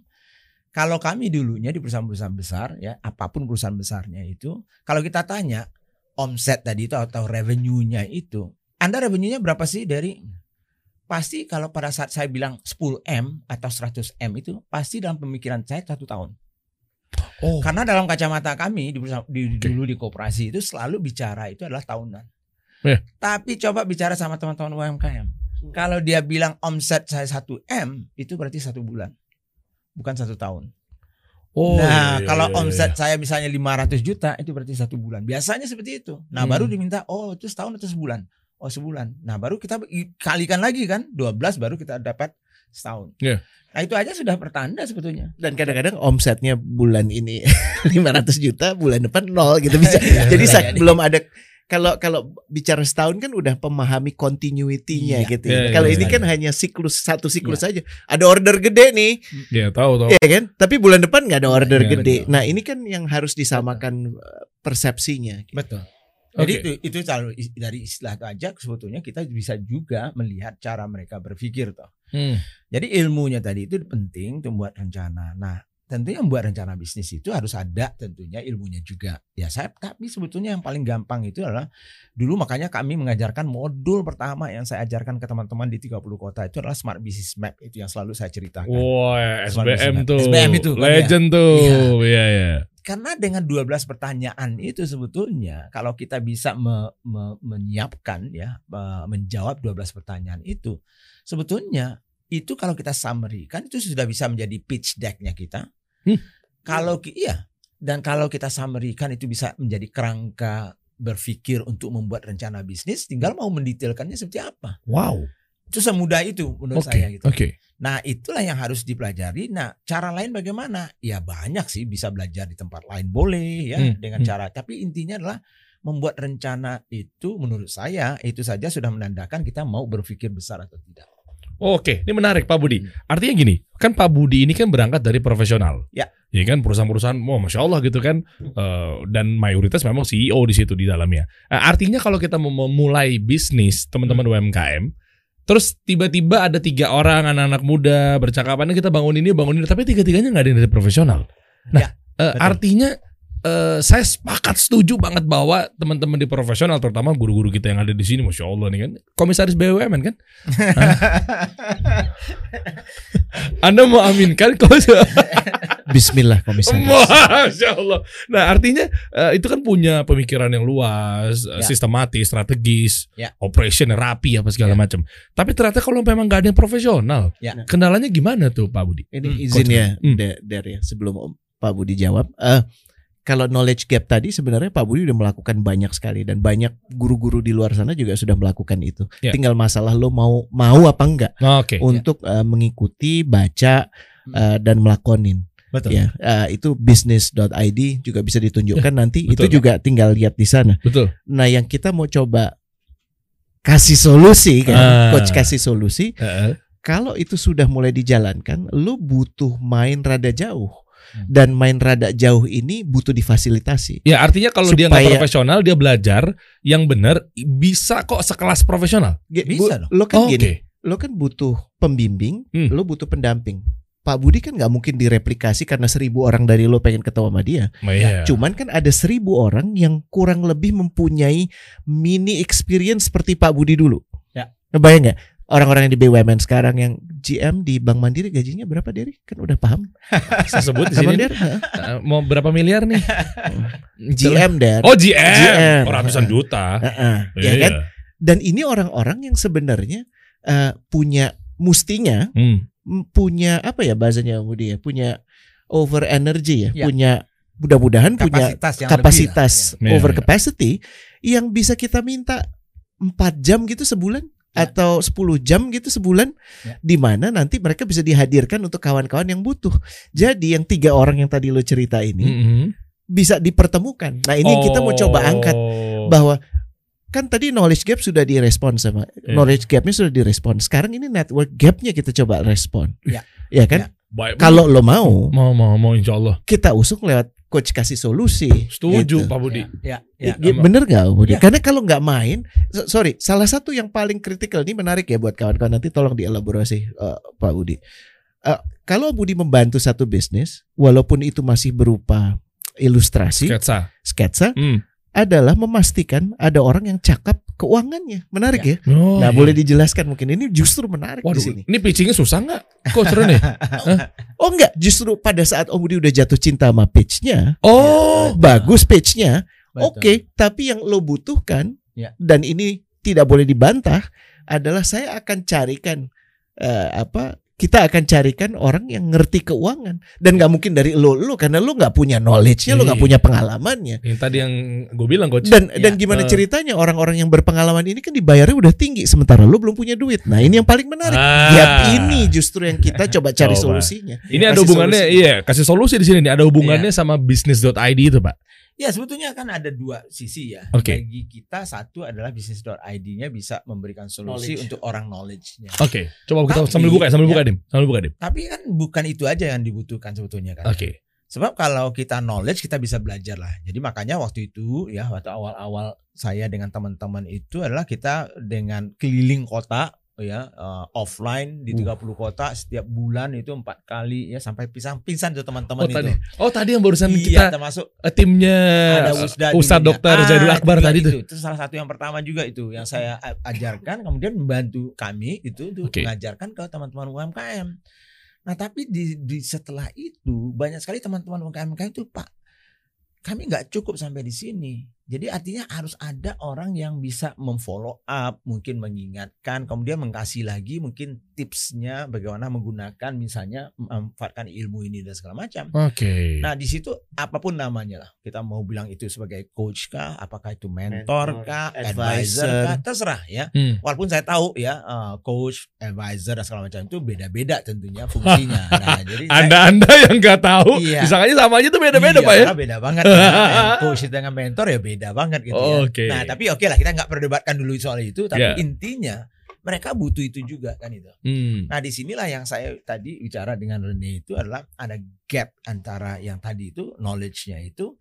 Kalau kami dulunya di perusahaan-perusahaan besar ya, apa pun perusahaan besarnya itu, kalau kita tanya omset tadi itu atau revenue-nya itu, Anda revenue-nya berapa sih dari pasti kalau pada saat saya bilang 10M atau 100M itu pasti dalam pemikiran saya satu tahun. Oh, Karena dalam kacamata kami di, perusahaan- di Oke. dulu di koperasi itu selalu bicara itu adalah tahunan. Ya. Tapi coba bicara sama teman-teman UMKM. Kalau dia bilang omset saya 1 M itu berarti satu bulan, bukan satu tahun. oh, nah, iya, iya, kalau iya, omset iya. saya misalnya 500 juta itu berarti satu bulan. Biasanya seperti itu. Nah, Hmm. baru diminta oh itu setahun atau sebulan. Oh sebulan. Nah baru kita i- kalikan lagi kan 12 baru kita dapat setahun. Iya. Nah itu aja sudah pertanda sebetulnya. Dan kadang-kadang omsetnya bulan ini 500 juta, bulan depan nol gitu bisa. Iya, Jadi iya, sa- iya. belum ada kalau kalau bicara setahun kan udah pemahami continuity-nya Iya. gitu. Iya, ya. kalau iya, ini iya. kan hanya siklus satu siklus aja. Ada order gede nih, Iya, tahu tahu. ya kan? Tapi bulan depan nggak ada order Iya, gede. betul. Nah ini kan yang harus disamakan uh, persepsinya. Betul. Jadi itu itu selalu is- dari istilah itu aja sebetulnya kita bisa juga melihat cara mereka berpikir toh. Hmm. Jadi ilmunya tadi itu penting untuk membuat rencana. Nah, tentunya membuat rencana bisnis itu harus ada tentunya ilmunya juga. Ya saya tapi sebetulnya yang paling gampang itu adalah dulu makanya kami mengajarkan modul pertama yang saya ajarkan ke teman-teman di 30 kota itu adalah Smart Business Map itu yang selalu saya ceritakan. Wah, Smart SBM tuh. SBM itu kan, Legend tuh. Iya, iya. Karena dengan 12 pertanyaan itu sebetulnya kalau kita bisa me- me- menyiapkan ya me- menjawab 12 pertanyaan itu sebetulnya itu kalau kita summary kan itu sudah bisa menjadi pitch deck-nya kita. Hmm. Kalau iya dan kalau kita summary kan itu bisa menjadi kerangka berpikir untuk membuat rencana bisnis tinggal mau mendetailkannya seperti apa. Wow. Itu semudah itu menurut Oke. saya gitu. Oke. Nah itulah yang harus dipelajari. Nah cara lain bagaimana? Ya banyak sih bisa belajar di tempat lain boleh ya Hmm, dengan hmm. cara. Tapi intinya adalah membuat rencana itu menurut saya itu saja sudah menandakan kita mau berpikir besar atau tidak. Oke, ini menarik Pak Budi. Hmm. Artinya gini, kan Pak Budi ini kan berangkat dari profesional. Ya. Ya kan perusahaan-perusahaan, oh masya Allah gitu kan, Eh, dan mayoritas memang CEO di situ di dalamnya. Eh, artinya kalau kita mau memulai bisnis teman-teman. UMKM, Terus tiba-tiba ada tiga orang anak-anak muda bercakapan kita bangun ini bangun ini tapi tiga-tiganya nggak ada yang dari profesional. Nah, Ya, betul. artinya eh, saya sepakat setuju banget bahwa teman-teman di profesional terutama guru-guru kita yang ada di sini, masya Allah nih kan, komisaris BUMN kan, Anda mau aminkan Bismillah komisaris. Masya Allah. Nah artinya eh, itu kan punya pemikiran yang luas, eh, Ya. sistematis, strategis, Ya. operation rapi apa segala Ya. macam. Tapi ternyata kalau memang nggak ada yang profesional, Ya. kendalanya gimana tuh Pak Budi? Ini Hmm, izin Coach. ya, Hmm. Da- Dar ya, sebelum Om Pak Budi jawab. Eh, kalau knowledge gap tadi sebenarnya Pak Budi udah melakukan banyak sekali dan banyak guru-guru di luar sana juga sudah melakukan itu. Ya. Tinggal masalah lo mau mau apa enggak Oke. untuk eh, mengikuti, baca eh, dan melakonin. Betul. Ya, eh, itu business.id juga bisa ditunjukkan nanti. betul. Itu juga tinggal lihat di sana. Betul. Nah, yang kita mau coba kasih solusi kan, Ah. coach kasih solusi. Eh, Kalau itu sudah mulai dijalankan, lu butuh main rada jauh. Hmm. Dan main rada jauh ini butuh difasilitasi. Ya artinya kalau dia nggak Supaya- profesional, dia belajar yang benar bisa kok sekelas profesional. Bisa dong. Lo kan Oke. gini, lo kan butuh pembimbing, Hmm. lo butuh pendamping. Pak Budi kan nggak mungkin direplikasi karena seribu orang dari lo pengen ketemu sama dia. Oh, iya. Cuman kan ada seribu orang yang kurang lebih mempunyai mini experience seperti Pak Budi dulu. Ya. Bayang nggak? Orang-orang yang di BUMN sekarang yang GM di Bank Mandiri gajinya berapa Derry? Kan udah paham. Saya sebut di sini. Hah? Eh, Mau berapa miliar nih? GM Der. Oh GM, GM. Oh, ratusan juta. Heeh, ya Iya. kan? Dan ini orang-orang yang sebenarnya eh, punya mustinya Hmm. punya apa ya bahasanya Budi ya? Punya over energy ya, Ya. punya mudah-mudahan punya kapasitas yang kapasitas lebih lah. over Iya, iya. capacity yang bisa kita minta 4 jam gitu sebulan Ya. atau 10 jam gitu sebulan Ya. di mana nanti mereka bisa dihadirkan untuk kawan-kawan yang butuh. Jadi yang tiga orang yang tadi lo cerita ini Mhm. bisa dipertemukan. Nah, ini yang kita mau coba angkat Oh. bahwa kan tadi knowledge gap sudah direspon sama Iya. knowledge gapnya sudah direspon. Sekarang ini network gapnya kita coba respon. Ya. Ya kan? Ya. Kalau lo mau, mau mau mau insya Allah. kita usung lewat coach kasih solusi. Setuju Gitu. Pak Budi. Ya, ya. I- bener gak Budi? Ya. Karena kalau nggak main, so- sorry, salah satu yang paling kritikal ini menarik ya buat kawan-kawan nanti tolong dielaborasi eh, Pak Budi. Eh, kalau Budi membantu satu bisnis, walaupun itu masih berupa ilustrasi, Sketsa. sketsa, Hmm. adalah memastikan ada orang yang cakap keuangannya. Menarik ya? Oh, nah, iya. boleh dijelaskan mungkin ini justru menarik Waduh, di sini. ini pitchingnya susah nggak? Kok seru nih? Oh enggak, justru pada saat Om Budi udah jatuh cinta sama pitch-nya, Oh, bagus pitch-nya. Oke, tapi yang lo butuhkan Ya. dan ini tidak boleh dibantah adalah saya akan carikan eh, apa? Kita akan carikan orang yang ngerti keuangan dan nggak mungkin dari lo lo karena lo nggak punya knowledge-nya, lo nggak Iya. punya pengalamannya. yang tadi yang gue bilang coach. Dan Ya, dan gimana eh. ceritanya orang-orang yang berpengalaman ini kan dibayarnya udah tinggi sementara lo belum punya duit. Nah, ini yang paling menarik. Ah. Gap ini justru yang kita coba cari Coba. solusinya. Ini ada Kasih hubungannya, solusi. iya kasih solusi di sini nih. Ada hubungannya sama bisnis.id itu pak. Ya sebetulnya kan ada dua sisi ya. Oke. Bagi kita satu adalah bisnis.id-nya bisa memberikan solusi Knowledge. untuk orang knowledge-nya. Oke, coba kita Tapi, sambil buka, ya, sambil ya. buka dim, sambil buka dim. Tapi kan bukan itu aja yang dibutuhkan sebetulnya kan. Oke, Sebab kalau kita knowledge kita bisa belajar lah. Jadi makanya waktu itu ya waktu awal-awal saya dengan teman-teman itu adalah kita dengan keliling kota ya eh, offline di Uh. 30 kota setiap bulan itu empat kali ya sampai pisang-pisang tuh teman-teman Oh itu. tadi, oh tadi yang barusan Iya, kita termasuk eh, timnya ada Usda Ustadz dulunya. Dokter Zaidul Ah, Akbar tadi tuh. itu. Itu salah satu yang pertama juga itu yang saya ajarkan kemudian membantu kami itu untuk Oke. mengajarkan ke teman-teman UMKM. Nah, tapi di, di setelah itu banyak sekali teman-teman UMKM itu, Pak, kami nggak cukup sampai di sini. Jadi artinya harus ada orang yang bisa memfollow up, mungkin mengingatkan, kemudian mengkasih lagi mungkin tipsnya bagaimana menggunakan misalnya memanfaatkan ilmu ini dan segala macam. Oke. Nah di situ apa pun namanya lah kita mau bilang itu sebagai coach kah, apakah itu mentor Mentor, kah, advisor. advisor kah, terserah ya. Hmm. Walaupun saya tahu ya eh, coach, advisor dan segala macam itu beda-beda tentunya fungsinya. Nah jadi saya- Anda-anda yang nggak tahu, Iya. disangkanya sama aja tuh beda-beda Iya, pak ya. Beda banget. Yang coach dengan mentor ya beda banget gitu ya. Oke. Nah tapi oke lah kita nggak perdebatkan dulu soal itu. Tapi Iya. intinya mereka butuh itu juga kan itu. Hmm. Nah di sinilah yang saya tadi bicara dengan Rene itu adalah ada gap antara yang tadi itu knowledge-nya itu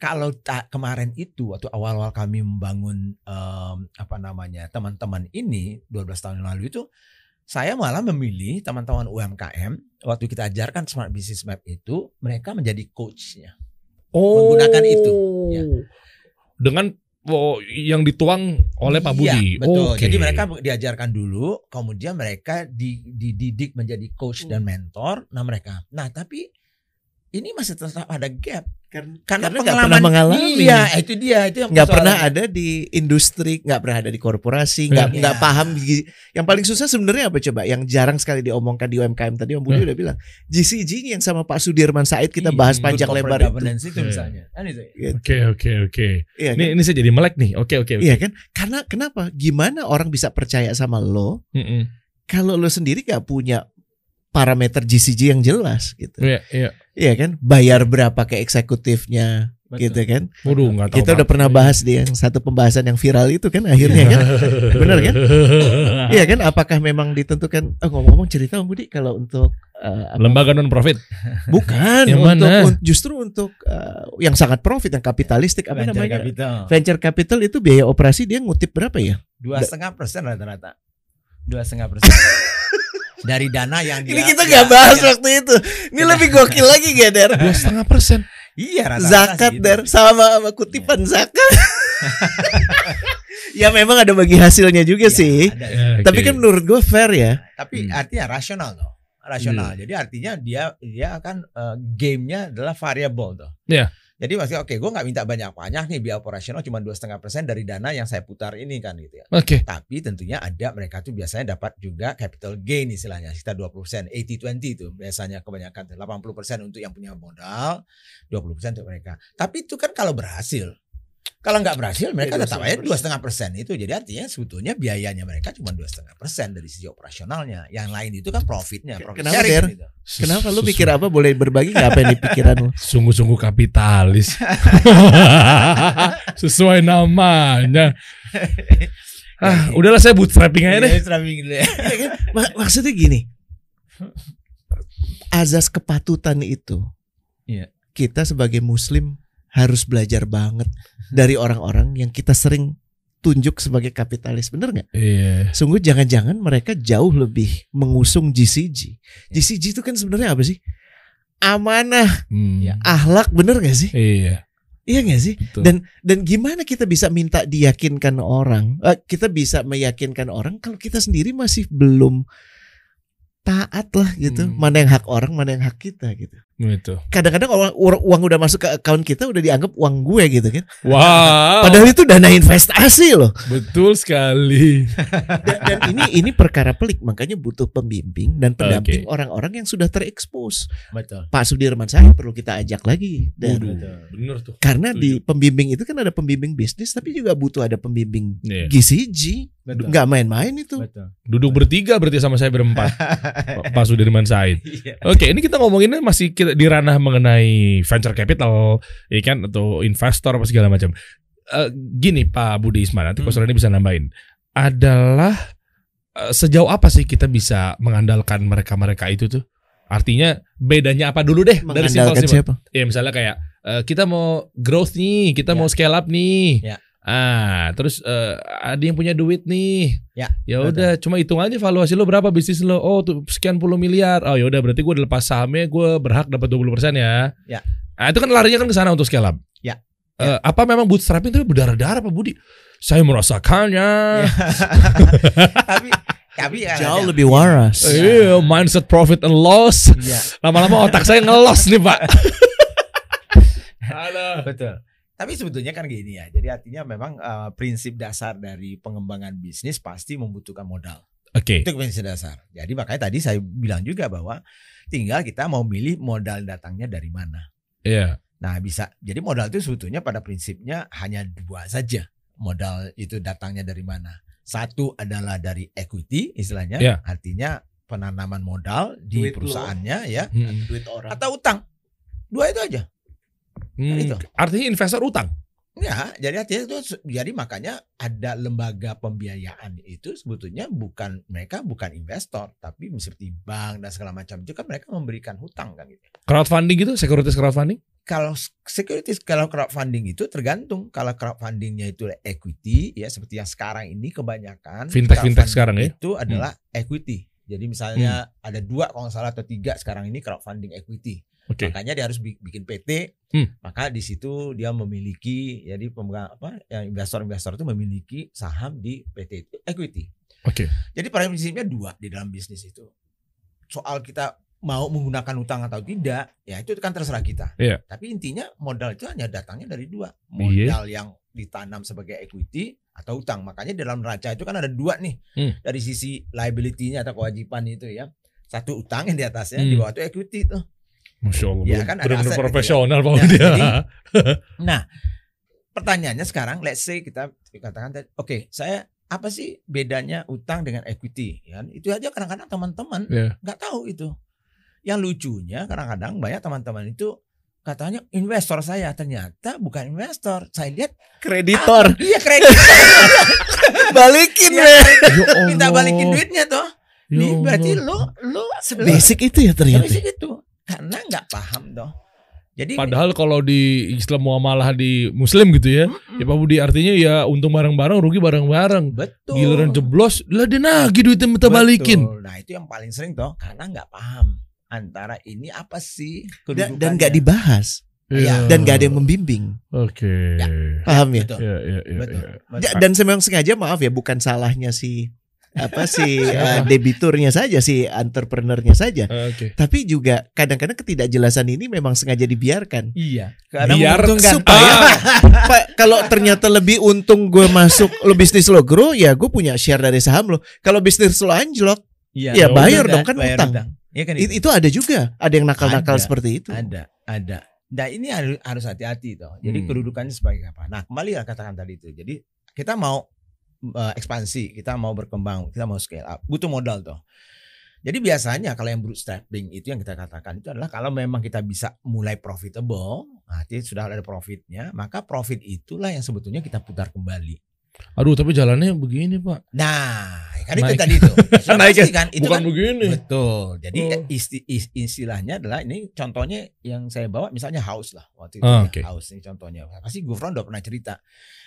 kalau kemarin itu waktu awal-awal kami membangun em, apa namanya teman-teman ini 12 tahun yang lalu itu saya malah memilih teman-teman UMKM waktu kita ajarkan Smart Business Map itu mereka menjadi coachnya. Oh. Menggunakan itu, ya. Dengan oh, yang dituang oleh Pak Iya, Budi. betul. Oke. Jadi mereka diajarkan dulu, kemudian mereka di- dididik menjadi coach dan mentor. Nah mereka, nah tapi ini masih tetap ada gap Karena, karena, nggak pengalaman pernah mengalami. Iya, itu dia itu yang nggak pernah ada di industri, nggak pernah ada di korporasi, nggak Iya. nggak paham. Yang paling susah sebenarnya apa coba? Yang jarang sekali diomongkan di UMKM tadi Om Budi Hmm. udah bilang. GCG yang sama Pak Sudirman Said kita Iya, bahas panjang lebar itu. Iya. misalnya. Kan itu. Oke oke oke. Iya Ini kan? ini saya jadi melek nih. Oke oke oke. Iya kan? Karena kenapa? Gimana orang bisa percaya sama lo Mm-mm. kalau lo sendiri gak punya parameter GCG yang jelas gitu. Iya iya. Iya kan? Bayar berapa ke eksekutifnya gitu kan? Waduh nggak tahu. Kita udah pernah bahas di yang satu pembahasan yang viral itu kan akhirnya kan? Bener kan? Iya kan? Apakah memang ditentukan? Oh, ngomong-ngomong cerita Om Budi kalau untuk apa- Lembaga non profit. bukan Yang untuk mana? un- justru untuk eh, yang sangat profit yang kapitalistik apa Venture namanya? capital. Venture capital itu biaya operasi dia ngutip berapa ya? Dua setengah persen rata-rata. Dua setengah persen. Dari dana yang dia, Ini kita nggak bahas dia- waktu itu. Ini lebih gokil lagi gak Der? Dua setengah persen. Iya rata-rata Zakat segitu. Der sama, sama kutipan zakat. ya memang ada bagi hasilnya juga Iya, sih. ada. Ya, Tapi oke. kan menurut gue fair ya. Tapi Hmm. artinya rasional loh. Rasional. Jadi artinya dia dia akan eh, gamenya adalah variable tuh. Iya. Jadi maksudnya oke, gue nggak minta banyak-banyak nih biaya operasional cuma dua setengah persen dari dana yang saya putar ini kan gitu ya. Oke. Tapi tentunya ada mereka tuh biasanya dapat juga capital gain istilahnya sekitar 20 persen, 80-20 itu biasanya kebanyakan tuh. 80 persen untuk yang punya modal, 20 persen untuk mereka. Tapi itu kan kalau berhasil. Kalau nggak berhasil mereka Ya, tetap aja 2,5%. dua setengah persen itu. Jadi artinya sebetulnya biayanya mereka cuma dua setengah persen dari sisi operasionalnya. Yang lain itu kan profitnya, profit Kenapa, sharing Der? kan itu. Kenapa lu mikir apa boleh berbagi nggak apa yang di pikiran lu? Sungguh-sungguh kapitalis. Sesuai namanya. Ah, udahlah saya bootstrapping aja deh. Iya, struggling dulu ya. Iya kan? Mak- maksudnya gini. Azas kepatutan itu. Iya. Kita sebagai muslim harus belajar banget dari orang-orang yang kita sering tunjuk sebagai kapitalis. Bener nggak? Iya. Sungguh jangan-jangan mereka jauh lebih mengusung GCG. GCG itu kan sebenarnya apa sih? Amanah, Hmm. Iya. ahlak, bener gak sih? Iya. Iya gak sih? Betul. Dan dan gimana kita bisa minta diyakinkan orang? Eh, kita bisa meyakinkan orang kalau kita sendiri masih belum taat lah gitu. Hmm. Mana yang hak orang, mana yang hak kita gitu. Gitu. Kadang-kadang uang, uang udah masuk ke account kita udah dianggap uang gue gitu kan. Wow. Padahal itu dana investasi loh. Betul sekali. Dan, dan ini ini perkara pelik makanya butuh pembimbing dan pendamping Oke. orang-orang yang sudah terekspos. Betul. Pak Sudirman saya perlu kita ajak lagi. Dan Waduh, bener tuh. karena Setuju. di pembimbing itu kan ada pembimbing bisnis tapi juga butuh ada pembimbing Iya. GCG. Betul. Nggak main-main itu. Betul. Duduk bertiga berarti sama saya berempat. Pak Sudirman Said. Iya. Oke, ini kita ngomonginnya masih kita di ranah mengenai venture capital, ya kan atau investor apa segala macam. Eh, gini Pak Budi Isman, nanti Hmm. Rani bisa nambahin. Adalah eh, sejauh apa sih kita bisa mengandalkan mereka-mereka itu tuh? Artinya bedanya apa dulu deh dari simpel-simpel. siapa? Ya misalnya kayak eh, kita mau growth nih, kita Ya. mau scale up nih. Ya. Ah, terus eh, ada yang punya duit nih. Ya, Ya udah, cuma hitung aja valuasi lo berapa bisnis lo. Oh, tuh sekian puluh miliar. Oh, ya udah berarti gue lepas sahamnya gue berhak dapat 20% ya. Ya. Nah, itu kan larinya kan ke sana untuk scale up. Ya. Eh, apa memang bootstrapping itu berdarah-darah Pak Budi? Saya merasakannya. tapi tapi ya, Jauh ya, lebih waras. Iya, mindset profit and loss. Iya, Lama-lama otak saya ngelos nih, Pak. Alah. betul. Tapi sebetulnya kan gini ya. Jadi artinya memang eh, prinsip dasar dari pengembangan bisnis pasti membutuhkan modal. Oke. Itu prinsip dasar. Jadi makanya tadi saya bilang juga bahwa tinggal kita mau milih modal datangnya dari mana. Iya. Nah bisa. Jadi modal itu sebetulnya pada prinsipnya hanya dua saja. Modal itu datangnya dari mana. Satu adalah dari equity istilahnya. Ya. Artinya penanaman modal di Duit lo. perusahaannya ya. Hmm. Duit orang. Atau utang. Dua itu aja. Hmm. Itu. Artinya investor utang. Ya, jadi artinya itu jadi makanya ada lembaga pembiayaan itu sebetulnya bukan mereka bukan investor tapi seperti bank dan segala macam itu kan mereka memberikan hutang kan gitu. Crowdfunding gitu, sekuritas crowdfunding? kalau securities kalau crowdfunding itu tergantung kalau crowdfundingnya itu equity ya seperti yang sekarang ini kebanyakan Fintech- fintech sekarang ya? itu adalah equity. Jadi misalnya ada dua kalau nggak salah atau tiga sekarang ini crowdfunding equity. Oke. Makanya dia harus bi- bikin PT. Hmm. Maka di situ dia memiliki jadi pemegang apa yang investor-investor itu memiliki saham di PT itu equity. Oke. Jadi pada prinsipnya dua di dalam bisnis itu. Soal kita mau menggunakan utang atau tidak, ya itu kan terserah kita. Iya. Tapi intinya modal itu hanya datangnya dari dua. Iya. Modal yang ditanam sebagai equity atau utang. Makanya dalam neraca itu kan ada dua nih. Hmm. Dari sisi liability-nya atau kewajiban itu ya. Satu utang yang di atasnya, Hmm. di bawah itu equity tuh. Masya Allah. Bener- kan, ada bener-bener aset gitu ya. profesional Pak Nah, Budi. jadi- Nah, pertanyaannya sekarang, let's say kita katakan, oke, saya apa sih bedanya utang dengan equity? Ya, itu aja kadang-kadang teman-teman Iya. nggak tahu itu. Yang lucunya kadang-kadang banyak teman-teman itu katanya investor saya ternyata bukan investor. Saya lihat Kreditor iya kredit balikin Iya. Ya minta balikin duitnya tuh. Ya Nih, berarti lo lo Basic itu ya ternyata. basic itu karena nggak paham toh. Jadi Padahal kalau di Islam muamalah di Muslim gitu ya, Mm-mm. ya Pak Budi artinya ya untung bareng-bareng, rugi bareng-bareng. betul. Giliran jeblos, lah dia nagih duitnya minta balikin. Betul. Nah itu yang paling sering toh karena nggak paham antara ini apa sih Dan, dan gak dibahas Iya. dan gak ada yang membimbing. Oke. Ya. Paham ya? Betul. Ya, ya, ya, Betul. ya. Dan memang sengaja maaf ya bukan salahnya si apa si eh, debiturnya saja si entrepreneurnya saja. Oke. Tapi juga kadang-kadang ketidakjelasan ini memang sengaja dibiarkan. Iya. Biar menguntungkan. supaya Ah. Pak, kalau ternyata lebih untung gue masuk lo bisnis lo grow ya gue punya share dari saham lo. Kalau bisnis lo anjlok Iya. Ya, bayar Udah, dong, kan bayar utang. Iya kan it- itu ada juga ada yang nakal-nakal Ada. seperti itu. Ada, ada. Nah ini harus harus hati-hati toh. Jadi Hmm. kedudukannya sebagai apa? Nah kembali lah katakan tadi itu. Jadi kita mau eh, ekspansi, kita mau berkembang, kita mau scale up, butuh modal toh. Jadi biasanya kalau yang bootstrapping itu yang kita katakan itu adalah kalau memang kita bisa mulai profitable, artinya sudah ada profitnya, maka profit itulah yang sebetulnya kita putar kembali. Aduh, tapi jalannya begini, Pak. Nah, kan itu tadi itu. Naik pasti kan itu Bukan kan begini. Betul. Jadi Oh. isti- is- istilahnya adalah ini contohnya yang saya bawa misalnya house lah waktu itu Ah, ya, oke. house ini contohnya. Pasti Gufron udah pernah cerita.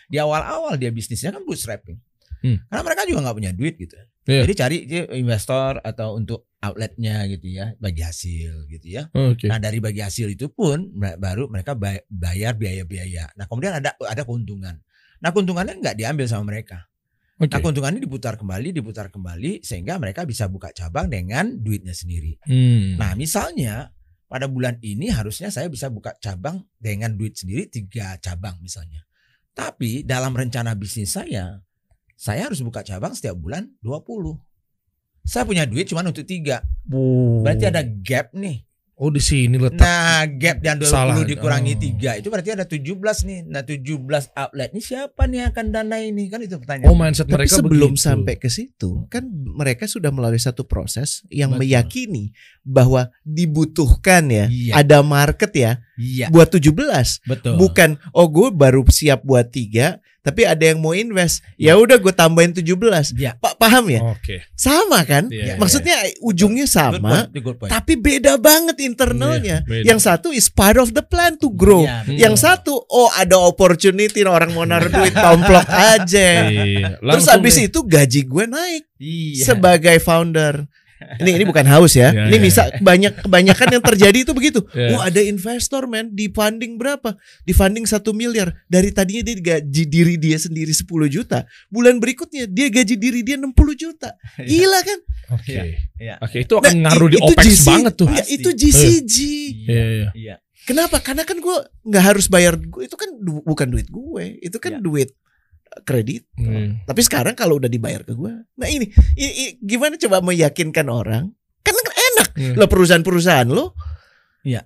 Di awal-awal dia bisnisnya kan bootstrapping. Hmm. Karena mereka juga nggak punya duit gitu. Iya. Jadi cari investor atau untuk outletnya gitu ya, bagi hasil gitu ya. Oke. Nah dari bagi hasil itu pun baru mereka bay- bayar biaya-biaya. Nah kemudian ada ada keuntungan. Nah keuntungannya nggak diambil sama mereka. Oke. Nah keuntungannya diputar kembali, diputar kembali sehingga mereka bisa buka cabang dengan duitnya sendiri. Hmm. Nah misalnya pada bulan ini harusnya saya bisa buka cabang dengan duit sendiri tiga cabang misalnya. Tapi dalam rencana bisnis saya, saya harus buka cabang setiap bulan 20. Saya punya duit cuma untuk tiga. Berarti ada gap nih. Oh, di sini letak. Nah gap dan 20 Salah. dikurangi Oh. tiga itu berarti ada 17 nih. Nah 17 outlet ini siapa nih yang akan dana ini? Kan itu Oh, pertanyaan. mindset Tapi mereka sebelum begitu. sampai ke situ, kan mereka sudah melalui satu proses yang Betul. meyakini bahwa dibutuhkan ya, Iya. ada market ya Iya, buat 17. betul. Bukan oh gue baru siap buat tiga, tapi ada yang mau invest. Ya udah gue tambahin 17. Iya. Pak paham ya? Oke. Sama kan? Iya, Maksudnya ujungnya Good sama, point, good point. tapi beda banget internalnya. Iya, beda. Yang satu is part of the plan to grow. Iya, betul. Yang satu, oh ada opportunity orang mau naruh duit tomplok aja. Iya. Terus abis nih. itu gaji gue naik Iya. sebagai founder. Ini ini bukan haus ya. Iya, ini iya. bisa banyak kebanyakan yang terjadi itu begitu. Iya. Oh ada investor men di funding berapa? Di funding satu miliar. Dari tadinya dia gaji diri dia sendiri 10 juta. Bulan berikutnya dia gaji diri dia 60 juta. Gila kan? Oke. Iya. Oke, itu akan Nah, ngaruh di itu OPEX GC banget tuh. Iya, Pasti. itu GCG. Iya, iya. Iya. Kenapa? Karena kan gue nggak harus bayar itu kan du- bukan duit gue, itu kan Iya. duit kredit. Iya. Tapi sekarang kalau udah dibayar ke gue, nah ini, i- i- gimana coba meyakinkan orang? Kan kan enak Iya. lo perusahaan-perusahaan lo. Iya.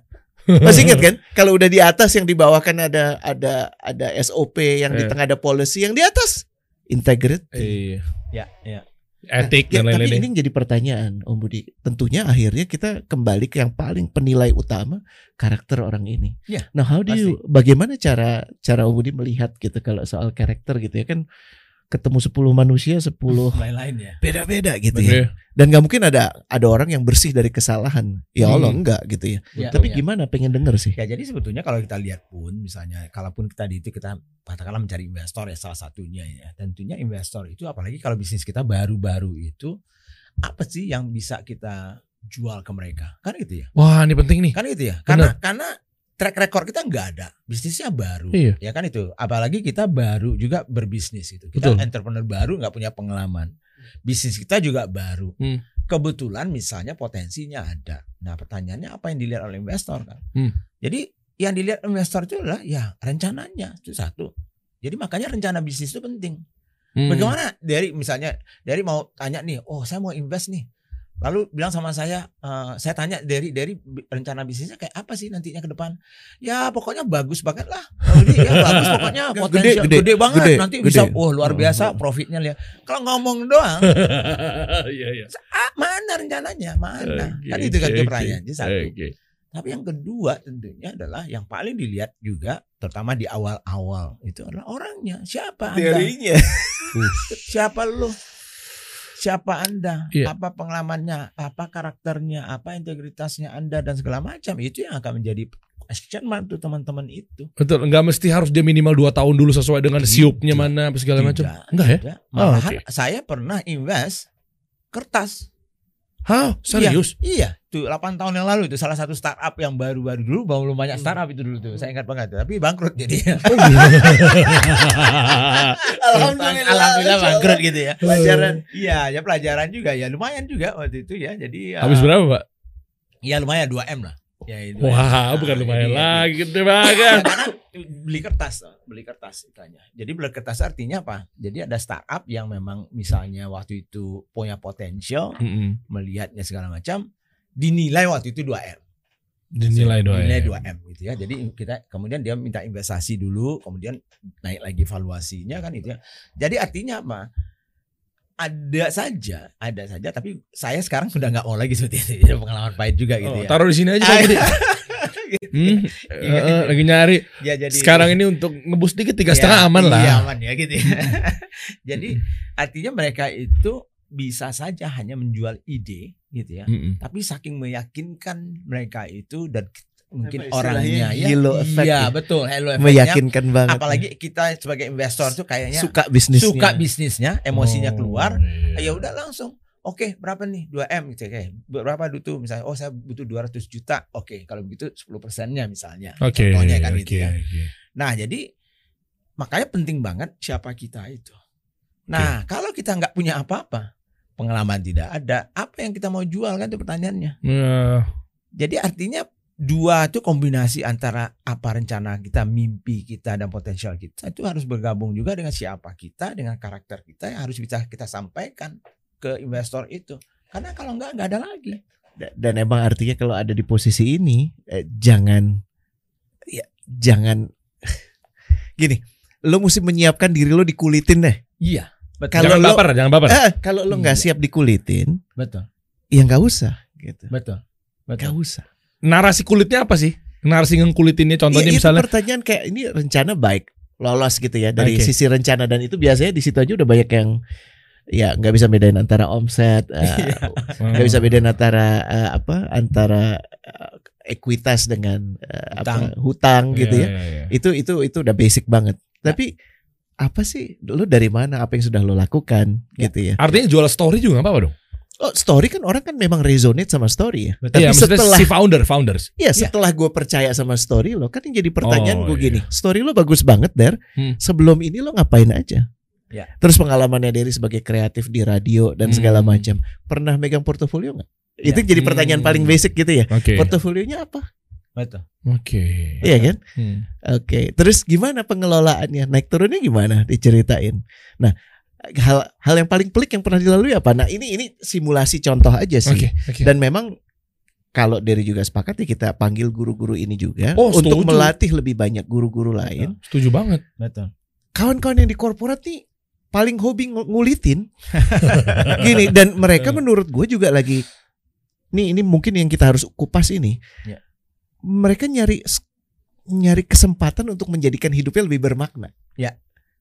Masih ingat kan? Kalau udah di atas yang di bawah kan ada ada ada SOP, yang di Iya. tengah ada policy, yang di atas integrity. Iya. Iya, iya. Etik Ya, dan tapi lain-lain. ini yang jadi pertanyaan Om Budi. Tentunya akhirnya kita kembali ke yang paling penilai utama karakter orang ini. Ya, Nah, how do you, bagaimana cara cara Om Budi melihat gitu kalau soal karakter gitu ya kan? Ketemu 10 manusia 10 lain-lain ya. beda-beda gitu Betul ya. ya. Dan nggak mungkin ada ada orang yang bersih dari kesalahan. Ya Allah Hmm. enggak gitu ya. Ya, Tapi ya. gimana pengen denger sih? Ya jadi sebetulnya kalau kita lihat pun misalnya kalaupun kita di itu kita katakanlah mencari investor ya salah satunya ya. Tentunya investor itu apalagi kalau bisnis kita baru-baru itu apa sih yang bisa kita jual ke mereka? Kan gitu ya. Wah, ini penting nih. Kan gitu ya. Karena karena track record kita nggak ada. Bisnisnya baru. Iya. Ya kan itu. Apalagi kita baru juga berbisnis itu. Kita Betul. entrepreneur baru nggak punya pengalaman. Bisnis kita juga baru. Hmm. Kebetulan misalnya potensinya ada. Nah pertanyaannya apa yang dilihat oleh investor kan? Hmm. Jadi yang dilihat investor itu adalah ya rencananya itu satu. Jadi makanya rencana bisnis itu penting. Hmm. Bagaimana dari misalnya dari mau tanya nih, oh saya mau invest nih. Lalu bilang sama saya, eh, saya tanya dari dari rencana bisnisnya kayak apa sih nantinya ke depan? Ya pokoknya bagus banget lah. Oh, ya bagus pokoknya Gede, potensial gede, gede, banget gede, nanti gede. bisa wah luar Hmm, biasa hmm. profitnya lihat. Kalau ngomong doang, Iya, iya. ah, mana rencananya? Mana? Oke, kan itu kan pertanyaan. Jadi satu. Oke. Tapi yang kedua tentunya adalah yang paling dilihat juga terutama di awal-awal itu adalah orangnya. Siapa Anda? Siapa lu? Siapa Anda? Iya. Apa pengalamannya? Apa karakternya? Apa integritasnya Anda dan segala macam. Itu yang akan menjadi question mark tuh teman-teman itu. Betul, nggak mesti harus dia minimal 2 tahun dulu sesuai dengan siupnya mana apa segala macam. Enggak ya? tidak. Malahan oke. saya pernah invest kertas. Hah, serius? Iya, tuh 8 tahun yang lalu itu salah satu startup yang baru-baru dulu belum Hmm. banyak startup itu dulu tuh. Saya ingat banget tapi bangkrut jadi. Oh, gitu. Alhamdulillah bangkrut gitu ya. Pelajaran. Iya, ya pelajaran juga ya lumayan juga waktu itu ya. Jadi Habis berapa, Pak? Ya lumayan 2 M lah. Ya, 2M. Wah, Nah, bukan lumayan jadi- lagi, Ya, banget. karena beli kertas, beli kertas itanya. Jadi beli kertas artinya apa? Jadi ada startup yang memang misalnya waktu itu punya potensial, Mm-mm. melihatnya segala macam, dinilai waktu itu 2M. Dinilai doa. Dinilai 2M gitu ya. Jadi kita kemudian dia minta investasi dulu, kemudian naik lagi valuasinya kan itu ya. Jadi artinya apa? Ada saja, ada saja tapi saya sekarang sudah nggak mau lagi seperti itu. Ya, pengalaman pahit juga gitu Oh, ya. taruh di sini aja Pak Budi. Hmm, Iya, eh, gitu. lagi nyari. Ya, jadi Sekarang ini untuk ngebus dikit tiga Ya, setengah aman lah. Iya aman ya gitu. ya. Jadi artinya mereka itu bisa saja hanya menjual ide gitu ya. Mm-mm. Tapi saking meyakinkan mereka itu dan mungkin orangnya ya. Halo effect Iya ya? betul, halo effect-nya. Meyakinkan banget. Apalagi kita sebagai investor tuh kayaknya suka bisnisnya. suka bisnisnya, emosinya Oh, keluar. iya. Ya udah langsung. Oke, berapa nih? 2M gitu kayak. Berapa butuh misalnya? Oh, saya butuh 200 juta. Oke, kalau begitu 10 persennya misalnya. Oke. Contohnya kan oke, gitu ya. oke. Nah, jadi makanya penting banget siapa kita itu. Nah, kalau kita nggak punya apa-apa, pengalaman tidak ada, apa yang kita mau jual kan itu pertanyaannya. Ya, Jadi artinya dua itu kombinasi antara apa rencana kita, mimpi kita dan potensial kita itu harus bergabung juga dengan siapa kita, dengan karakter kita yang harus bisa kita sampaikan ke investor itu. Karena kalau nggak nggak ada lagi. Da- dan emang artinya kalau ada di posisi ini eh, jangan ya jangan gini lo mesti menyiapkan diri lo dikulitin deh Iya, betul. Kalau jangan lo- baper, jangan baper. Eh, kalau lo nggak Iya. siap dikulitin betul, ya nggak usah gitu betul, betul. usah Narasi kulitnya apa sih? Narasi ngekulitinnya contohnya itu misalnya pertanyaan kayak ini rencana baik lolos gitu ya dari Oke. sisi rencana dan itu biasanya di situ aja udah banyak yang ya nggak bisa bedain antara omset eh, Iya. nggak bisa bedain antara eh, apa antara eh, ekuitas dengan eh, apa hutang gitu ya Iya, iya, iya. itu itu itu udah basic banget tapi apa sih lu dari mana apa yang sudah lo lakukan Ya. gitu ya Artinya jual story juga nggak apa-apa dong. Oh story kan orang kan memang resonate sama story ya tapi Iya, maksudnya setelah si founder, founders. ya setelah gue percaya sama story lo kan yang jadi pertanyaan Oh, gue iya. gini story lo bagus banget der Hmm. sebelum ini lo ngapain aja Ya. terus pengalamannya dari sebagai kreatif di radio dan segala Hmm. macam pernah megang portofolio nggak Ya. itu jadi pertanyaan Hmm. paling basic gitu ya Oke. portofolionya apa betul. Oke. iya kan Hmm. Oke, terus gimana pengelolaannya? Naik turunnya gimana? Diceritain. Nah, hal hal yang paling pelik yang pernah dilalui apa? Nah, ini ini simulasi contoh aja sih. Oke, oke. Dan memang kalau dari juga sepakat ya kita panggil guru-guru ini juga Oh, untuk setuju. melatih lebih banyak guru-guru lain. Setuju banget. Betul. Kawan-kawan yang di korporat nih paling hobi ng- ngulitin. Gini dan mereka menurut gue juga lagi nih ini mungkin yang kita harus kupas ini. Ya. Mereka nyari nyari kesempatan untuk menjadikan hidupnya lebih bermakna.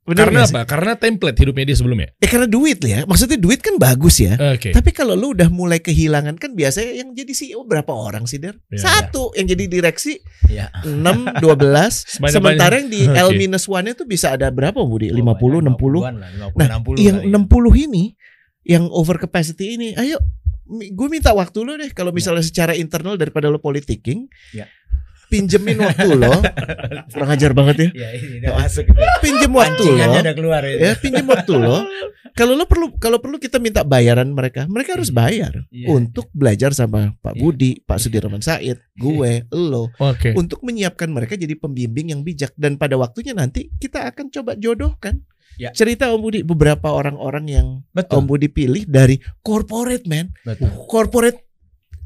Bener Karena apa? Karena template hidupnya dia sebelumnya. Eh karena duit ya. Maksudnya duit kan bagus ya. Oke. Tapi kalau lu udah mulai kehilangan kan biasanya yang jadi CEO berapa orang sih Der? Iya. Satu yang jadi direksi Ya. 6 12 Sebanyak-banyak. sementara yang di Oke. L minus one itu bisa ada berapa Budi? 50 60. 50-an lah, 50, Nah, 60 yang kali ya. 60 ini yang over capacity ini, ayo gue minta waktu lo deh kalau misalnya secara internal daripada lo politiking. Ya. Pinjemin waktu lo. Kurang ajar banget ya. Ya ini udah masuk gitu. Pinjem waktu lo. Keluar. Ya, pinjem waktu lo. Kalau lo perlu kalau perlu kita minta bayaran mereka, mereka harus bayar Iya. untuk belajar sama Pak Iya. Budi, Pak Sudirman Said, gue, lo Oke. untuk menyiapkan mereka jadi pembimbing yang bijak dan pada waktunya nanti kita akan coba jodohkan. Ya. Cerita Om Budi beberapa orang-orang yang Betul. Om Budi pilih dari corporate man, Betul. corporate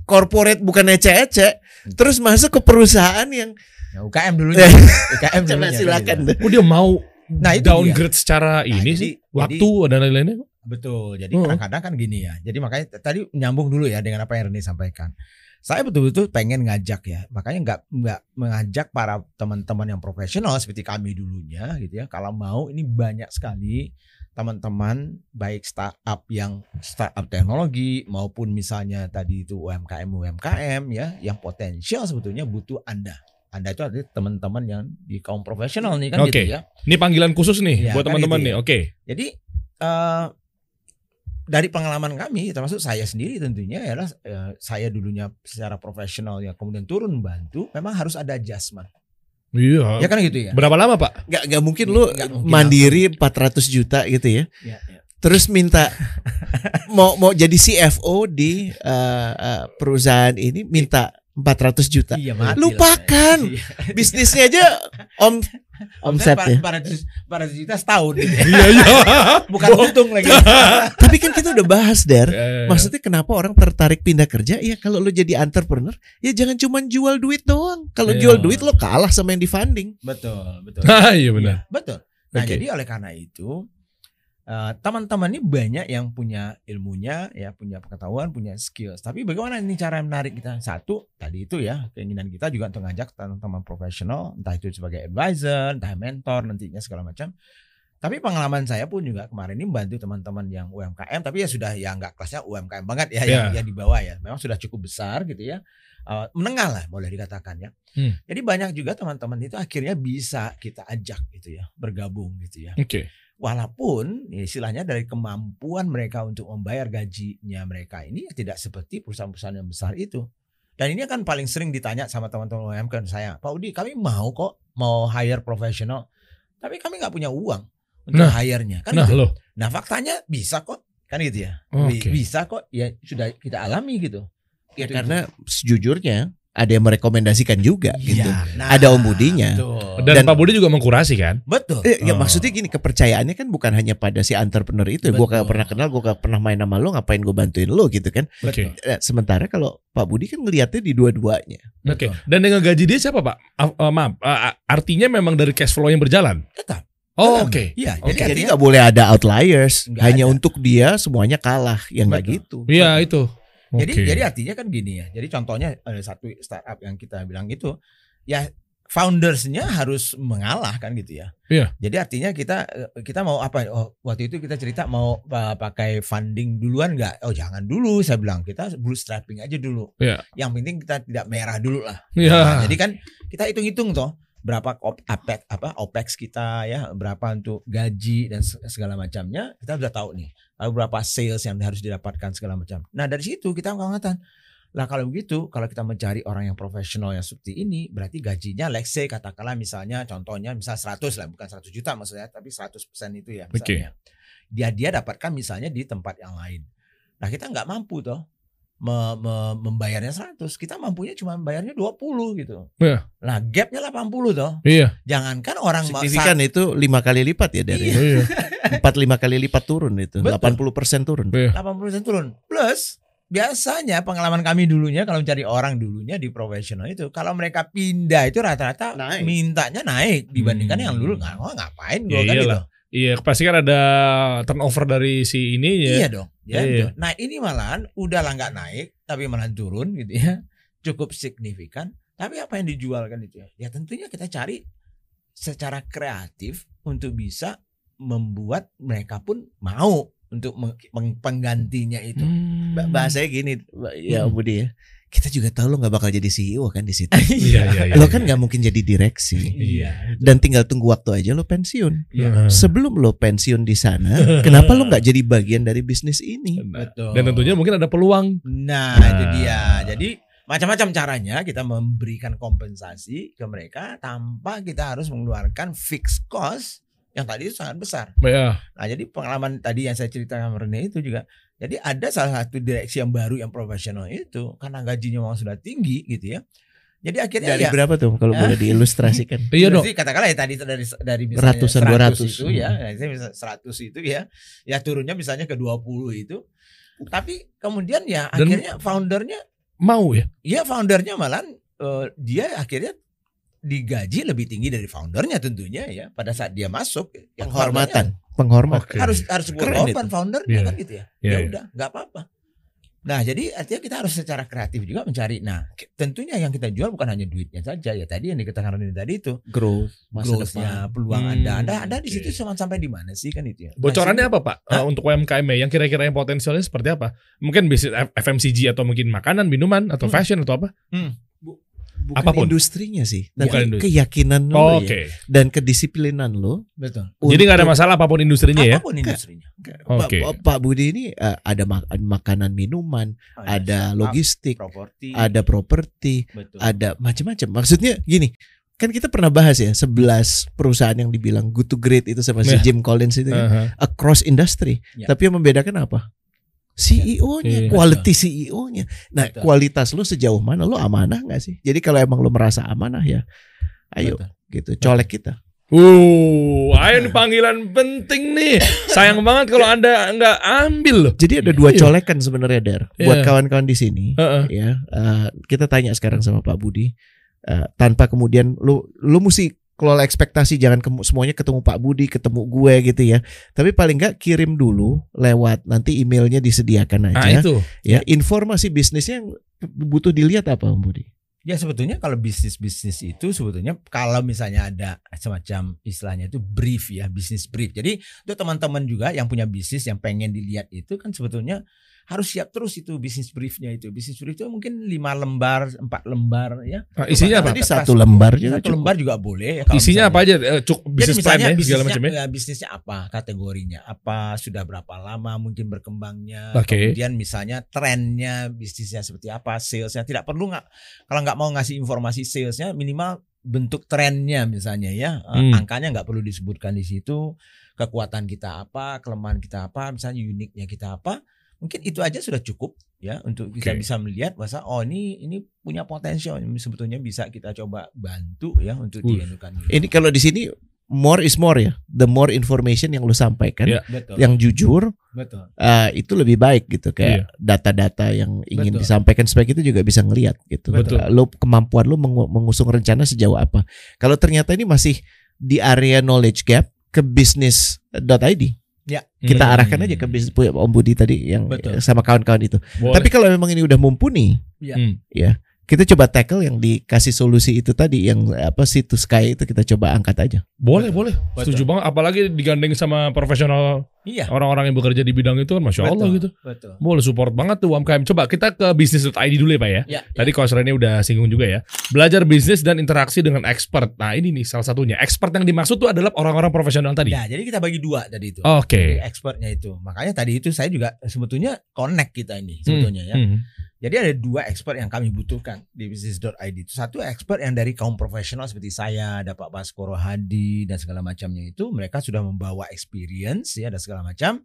corporate bukan ece-ece, terus masuk ke perusahaan yang Ya, UKM dulunya. Eh, UKM coba dulunya. silakan deh. Oh dia mau Nah, itu downgrade secara ini jadi- sih, jadi- waktu dan lain-lainnya. Betul. Jadi Hmm. kadang-kadang kan gini ya. Jadi makanya tadi nyambung dulu ya dengan apa yang Reni sampaikan. Saya betul-betul pengen ngajak ya. Makanya nggak nggak mengajak para teman-teman yang profesional seperti kami dulunya gitu ya. Kalau mau ini banyak sekali teman-teman baik startup yang startup teknologi maupun misalnya tadi itu UMKM UMKM ya yang potensial sebetulnya butuh Anda. Anda itu adalah teman-teman yang di kaum profesional nih kan Oke. gitu ya. Ini panggilan khusus nih Iya, buat kan teman-teman gitu nih. ya. Oke. Jadi eh dari pengalaman kami, termasuk saya sendiri tentunya adalah eh, saya dulunya secara profesional ya kemudian turun bantu, memang harus ada adjustment. Iya. Ya kan gitu ya. Berapa lama Pak? Nggak nggak mungkin lu Nggak mungkin mandiri 400 juta gitu ya. Ya, ya. Terus minta mau mau jadi CFO di eh, eh, perusahaan ini minta 400 juta. Iya. Lupakan. Iya. Bisnisnya aja om omset ya. 400, 400 juta setahun gitu. Iya iya. Bukan untung lagi. Tapi kan kita udah bahas Der. Eh, Maksudnya kenapa orang tertarik pindah kerja? Ya kalau lo jadi entrepreneur, ya jangan cuma jual duit doang. Kalau Iya. jual duit lo kalah sama yang di funding. betul, betul. Iya benar. Iya, betul. Nah, Oke. jadi oleh karena itu eh, teman-teman ini banyak yang punya ilmunya, ya punya pengetahuan, punya skills. Tapi bagaimana ini cara menarik kita? Satu, tadi itu ya keinginan kita juga untuk ngajak teman-teman profesional, entah itu sebagai advisor, entah mentor nantinya segala macam. Tapi pengalaman saya pun juga kemarin ini membantu teman-teman yang UMKM, tapi ya sudah ya nggak kelasnya UMKM banget ya, yang, Ya. yang di bawah ya. Memang sudah cukup besar gitu ya, Eh, menengah lah boleh dikatakan ya. Hmm. Jadi banyak juga teman-teman itu akhirnya bisa kita ajak gitu ya, bergabung gitu ya. Oke. Walaupun ya, istilahnya dari kemampuan mereka untuk membayar gajinya mereka ini ya tidak seperti perusahaan-perusahaan yang besar itu. Dan ini kan paling sering ditanya sama teman-teman UMKM saya, Pak Udi kami mau kok mau hire profesional, tapi kami nggak punya uang untuk Nah. hire-nya kan Nah gitu. loh. Nah faktanya bisa kok kan gitu ya, Oke. bisa kok ya sudah kita alami gitu. Ya Gitu. karena sejujurnya ada yang merekomendasikan juga gitu. Iya, nah, Ada Om Budinya. Betul. Dan, Dan- Pak Budi juga mengkurasi kan? betul. Eh, ya Oh. maksudnya gini kepercayaannya kan bukan hanya pada si entrepreneur itu. Gue gak Betul. pernah kenal, gue gak pernah main sama lo, ngapain gue bantuin lo gitu kan. Oke. Eh, Sementara kalau Pak Budi kan ngelihatnya di dua-duanya. Oke. Betul. Dan dengan gaji dia siapa Pak? Ah, ah, maaf, ah, artinya memang dari cash flow yang berjalan. Tetap. Oh, oke. Iya, Oke. jadi nggak boleh ada outliers. Nggak hanya ada. untuk dia semuanya kalah. Yang nggak Betul. gitu. Iya itu. Jadi Oke. jadi artinya kan gini ya. Jadi contohnya ada satu startup yang kita bilang itu ya foundersnya harus mengalah kan gitu ya. Iya. Jadi artinya kita kita mau apa? Oh, waktu itu kita cerita mau uh, pakai funding duluan nggak? Oh jangan dulu saya bilang kita bootstrapping aja dulu. Iya. Yang penting kita tidak merah dulu lah. Iya. Nah, jadi kan kita hitung-hitung toh berapa op, apex apa opex kita ya berapa untuk gaji dan se- segala macamnya kita sudah tahu nih lalu berapa sales yang harus didapatkan segala macam. Nah dari situ kita mengatakan lah kalau begitu kalau kita mencari orang yang profesional yang seperti ini berarti gajinya let's say katakanlah misalnya contohnya misal 100 lah bukan 100 juta maksudnya tapi 100% itu ya misalnya. Dia dia dapatkan misalnya di tempat yang lain. Nah kita nggak mampu toh me- me- membayarnya 100 kita mampunya cuma membayarnya 20 gitu Iya. Nah, gapnya 80 toh. Iya. Jangankan orang Signifikan itu lima kali lipat ya dari Iya. empat lima kali lipat turun itu. Betul. 80 persen turun. Iya. 80% turun. Plus biasanya pengalaman kami dulunya kalau mencari orang dulunya di profesional itu kalau mereka pindah itu rata-rata Naik. mintanya naik dibandingkan Hmm. yang dulu nggak oh, ngapain gue Ya kan gitu. Iya, pasti kan ada turnover dari si ini ya. Iya dong. Ya, Iya. Nah ini malahan udah lah nggak naik tapi malah turun gitu ya. Cukup signifikan. Tapi apa yang dijual kan itu ya? Ya tentunya kita cari secara kreatif untuk bisa membuat mereka pun mau untuk penggantinya itu. Hmm. Ba- bahasanya gini ya Hmm. Budi ya kita juga tahu lo nggak bakal jadi CEO kan di situ Iya, iya, iya. lo kan nggak mungkin jadi direksi Iya. dan tinggal tunggu waktu aja lo pensiun Iya. sebelum lo pensiun di sana kenapa lo nggak jadi bagian dari bisnis ini Betul. Dan tentunya mungkin ada peluang. Nah, Nah. itu dia. Jadi macam-macam caranya kita memberikan kompensasi ke mereka tanpa kita harus mengeluarkan fixed cost yang tadi itu sangat besar. Ya. Nah, jadi pengalaman tadi yang saya ceritakan sama Rene itu juga. Jadi ada salah satu direksi yang baru yang profesional itu karena gajinya memang sudah tinggi gitu ya. Jadi akhirnya dari ya berapa tuh kalau boleh diilustrasikan Iya dong. Jadi katakanlah ya tadi dari dari misalnya Ratusan, 100 200. itu ya, nah, saya bisa 100 itu ya, ya turunnya misalnya ke 20 itu. Tapi kemudian ya Dan- akhirnya foundernya Mau ya? Iya foundernya malah eh, dia akhirnya digaji lebih tinggi dari foundernya tentunya ya pada saat dia masuk yang penghormatan penghormatan foundernya harus harus Keren berkorban foundernya Iya. kan gitu ya Iya, ya iya. udah nggak apa-apa nah jadi artinya kita harus secara kreatif juga mencari nah tentunya yang kita jual bukan hanya duitnya saja ya tadi yang dikatakan Reni tadi itu growth masa growth-nya depan peluang Hmm, ada ada ada di oke. situ cuma sampai di mana sih kan itu ya Bocorannya apa Pak? Hah? Eh, untuk UMKM -nya yang kira-kira yang potensialnya seperti apa? Mungkin bisnis F- FMCG atau mungkin makanan, minuman atau Hmm. fashion atau apa? Bukan apa pun. industrinya sih Bukan tapi industri. keyakinan lo Oh, ya, dan kedisiplinan lo betul Jadi nggak ada masalah apa pun industrinya ya? apa pun industrinya Pak, Oke. Pak Budi ini eh, ada mak- makanan minuman ada logistik properti ada properti ada macam-macam. Maksudnya gini, kan kita pernah bahas ya 11 perusahaan yang dibilang good to great itu sama si Ya. Jim Collins itu kan, Aha. across industry. Ya. Tapi yang membedakan apa? CEO-nya, Iya. quality CEO-nya. Nah, Betul. kualitas lu sejauh mana? Lu amanah nggak sih? Jadi kalau emang lu merasa amanah ya, ayo Betul. gitu, colek kita. Uh, ayo nih panggilan penting nih. Sayang banget kalau Anda nggak ambil loh. Jadi ada dua Iya. colekan sebenarnya Der. Buat Iya. kawan-kawan di sini, Heeh. ya eh, kita tanya sekarang sama Pak Budi eh, tanpa kemudian lu lu mesti kelola ekspektasi jangan kemu- semuanya ketemu Pak Budi ketemu gue gitu ya tapi paling nggak kirim dulu lewat nanti emailnya disediakan Nah aja itu. ya informasi bisnisnya yang butuh dilihat apa Om Budi Ya sebetulnya kalau bisnis-bisnis itu sebetulnya kalau misalnya ada semacam istilahnya itu brief ya, bisnis brief. Jadi untuk teman-teman juga yang punya bisnis yang pengen dilihat itu kan sebetulnya harus siap terus itu bisnis briefnya itu. Bisnis brief itu mungkin lima lembar, empat lembar ya. Nah, isinya apa? Tadi satu lembar juga Satu cukup. lembar juga boleh. Ya, kalau Isinya misalnya- apa aja? Eh, Cuk, Jadi bisnis plan ya, segala bisnisnya, macam ya. ya, bisnisnya apa kategorinya, apa sudah berapa lama mungkin berkembangnya, Oke. kemudian misalnya trennya bisnisnya seperti apa, salesnya tidak perlu nggak kalau nggak mau ngasih informasi salesnya minimal bentuk trennya misalnya ya, Eh, Hmm. angkanya nggak perlu disebutkan di situ, kekuatan kita apa, kelemahan kita apa, misalnya uniknya kita apa, mungkin itu aja sudah cukup ya untuk kita Oke. bisa melihat bahwa oh ini ini punya potensial ini sebetulnya bisa kita coba bantu ya untuk Uh. dianukan. ini kalau di sini more is more ya the more information yang lu sampaikan Ya. betul. yang jujur betul. eh, itu lebih baik gitu Iya. kayak data-data yang ingin Betul. disampaikan supaya kita juga bisa ngelihat gitu. Betul. Lu kemampuan lu mengu- mengusung rencana sejauh apa. Kalau ternyata ini masih di area knowledge gap ke bisnis.id. Kita Hmm. arahkan aja ke bisnis punya Om Budi tadi yang Betul. sama kawan-kawan itu. Boleh. Tapi kalau memang ini udah mumpuni, Ya. Hmm. kita coba tackle yang dikasih solusi itu tadi yang apa sih to sky itu kita coba angkat aja. Boleh, Betul. boleh. Betul. Setuju banget. Apalagi digandeng sama profesional Iya. orang-orang yang bekerja di bidang itu kan, masya Allah Betul, gitu. Betul. Boleh support banget tuh UMKM. Coba kita ke bisnis.id dulu ya Pak ya. Ya, Tadi Coach Rene udah singgung juga ya. Belajar bisnis dan interaksi dengan expert. Nah ini nih salah satunya. Expert yang dimaksud tuh adalah orang-orang profesional tadi. Nah, jadi kita bagi dua tadi itu. Oke. Jadi expertnya itu. Makanya tadi itu saya juga sebetulnya connect kita ini sebetulnya ya. Hmm. Jadi ada dua expert yang kami butuhkan di bisnis.id itu. Satu expert yang dari kaum profesional seperti saya, ada Pak Baskoro Hadi dan segala macamnya itu. Mereka sudah membawa experience ya dan segala macam.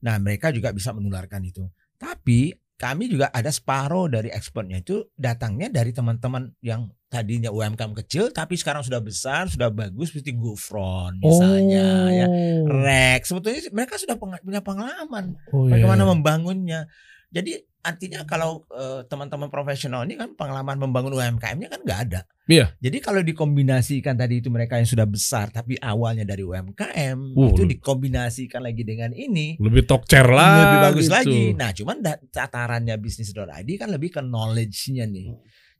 Nah mereka juga bisa menularkan itu. Tapi kami juga ada separuh dari expertnya itu datangnya dari teman-teman yang tadinya UMKM kecil tapi sekarang sudah besar, sudah bagus seperti GoFront misalnya ya. Oh. Rex sebetulnya mereka sudah peng- punya pengalaman Oh, iya. bagaimana membangunnya. Jadi artinya kalau eh, teman-teman profesional ini kan pengalaman membangun UMKM-nya kan nggak ada. Iya. Jadi kalau dikombinasikan tadi itu mereka yang sudah besar tapi awalnya dari UMKM Uh, itu dikombinasikan lagi dengan ini lebih chair lah. lebih bagus gitu. lagi. Nah, cuman tatarannya bisnis.id kan lebih ke knowledge-nya nih.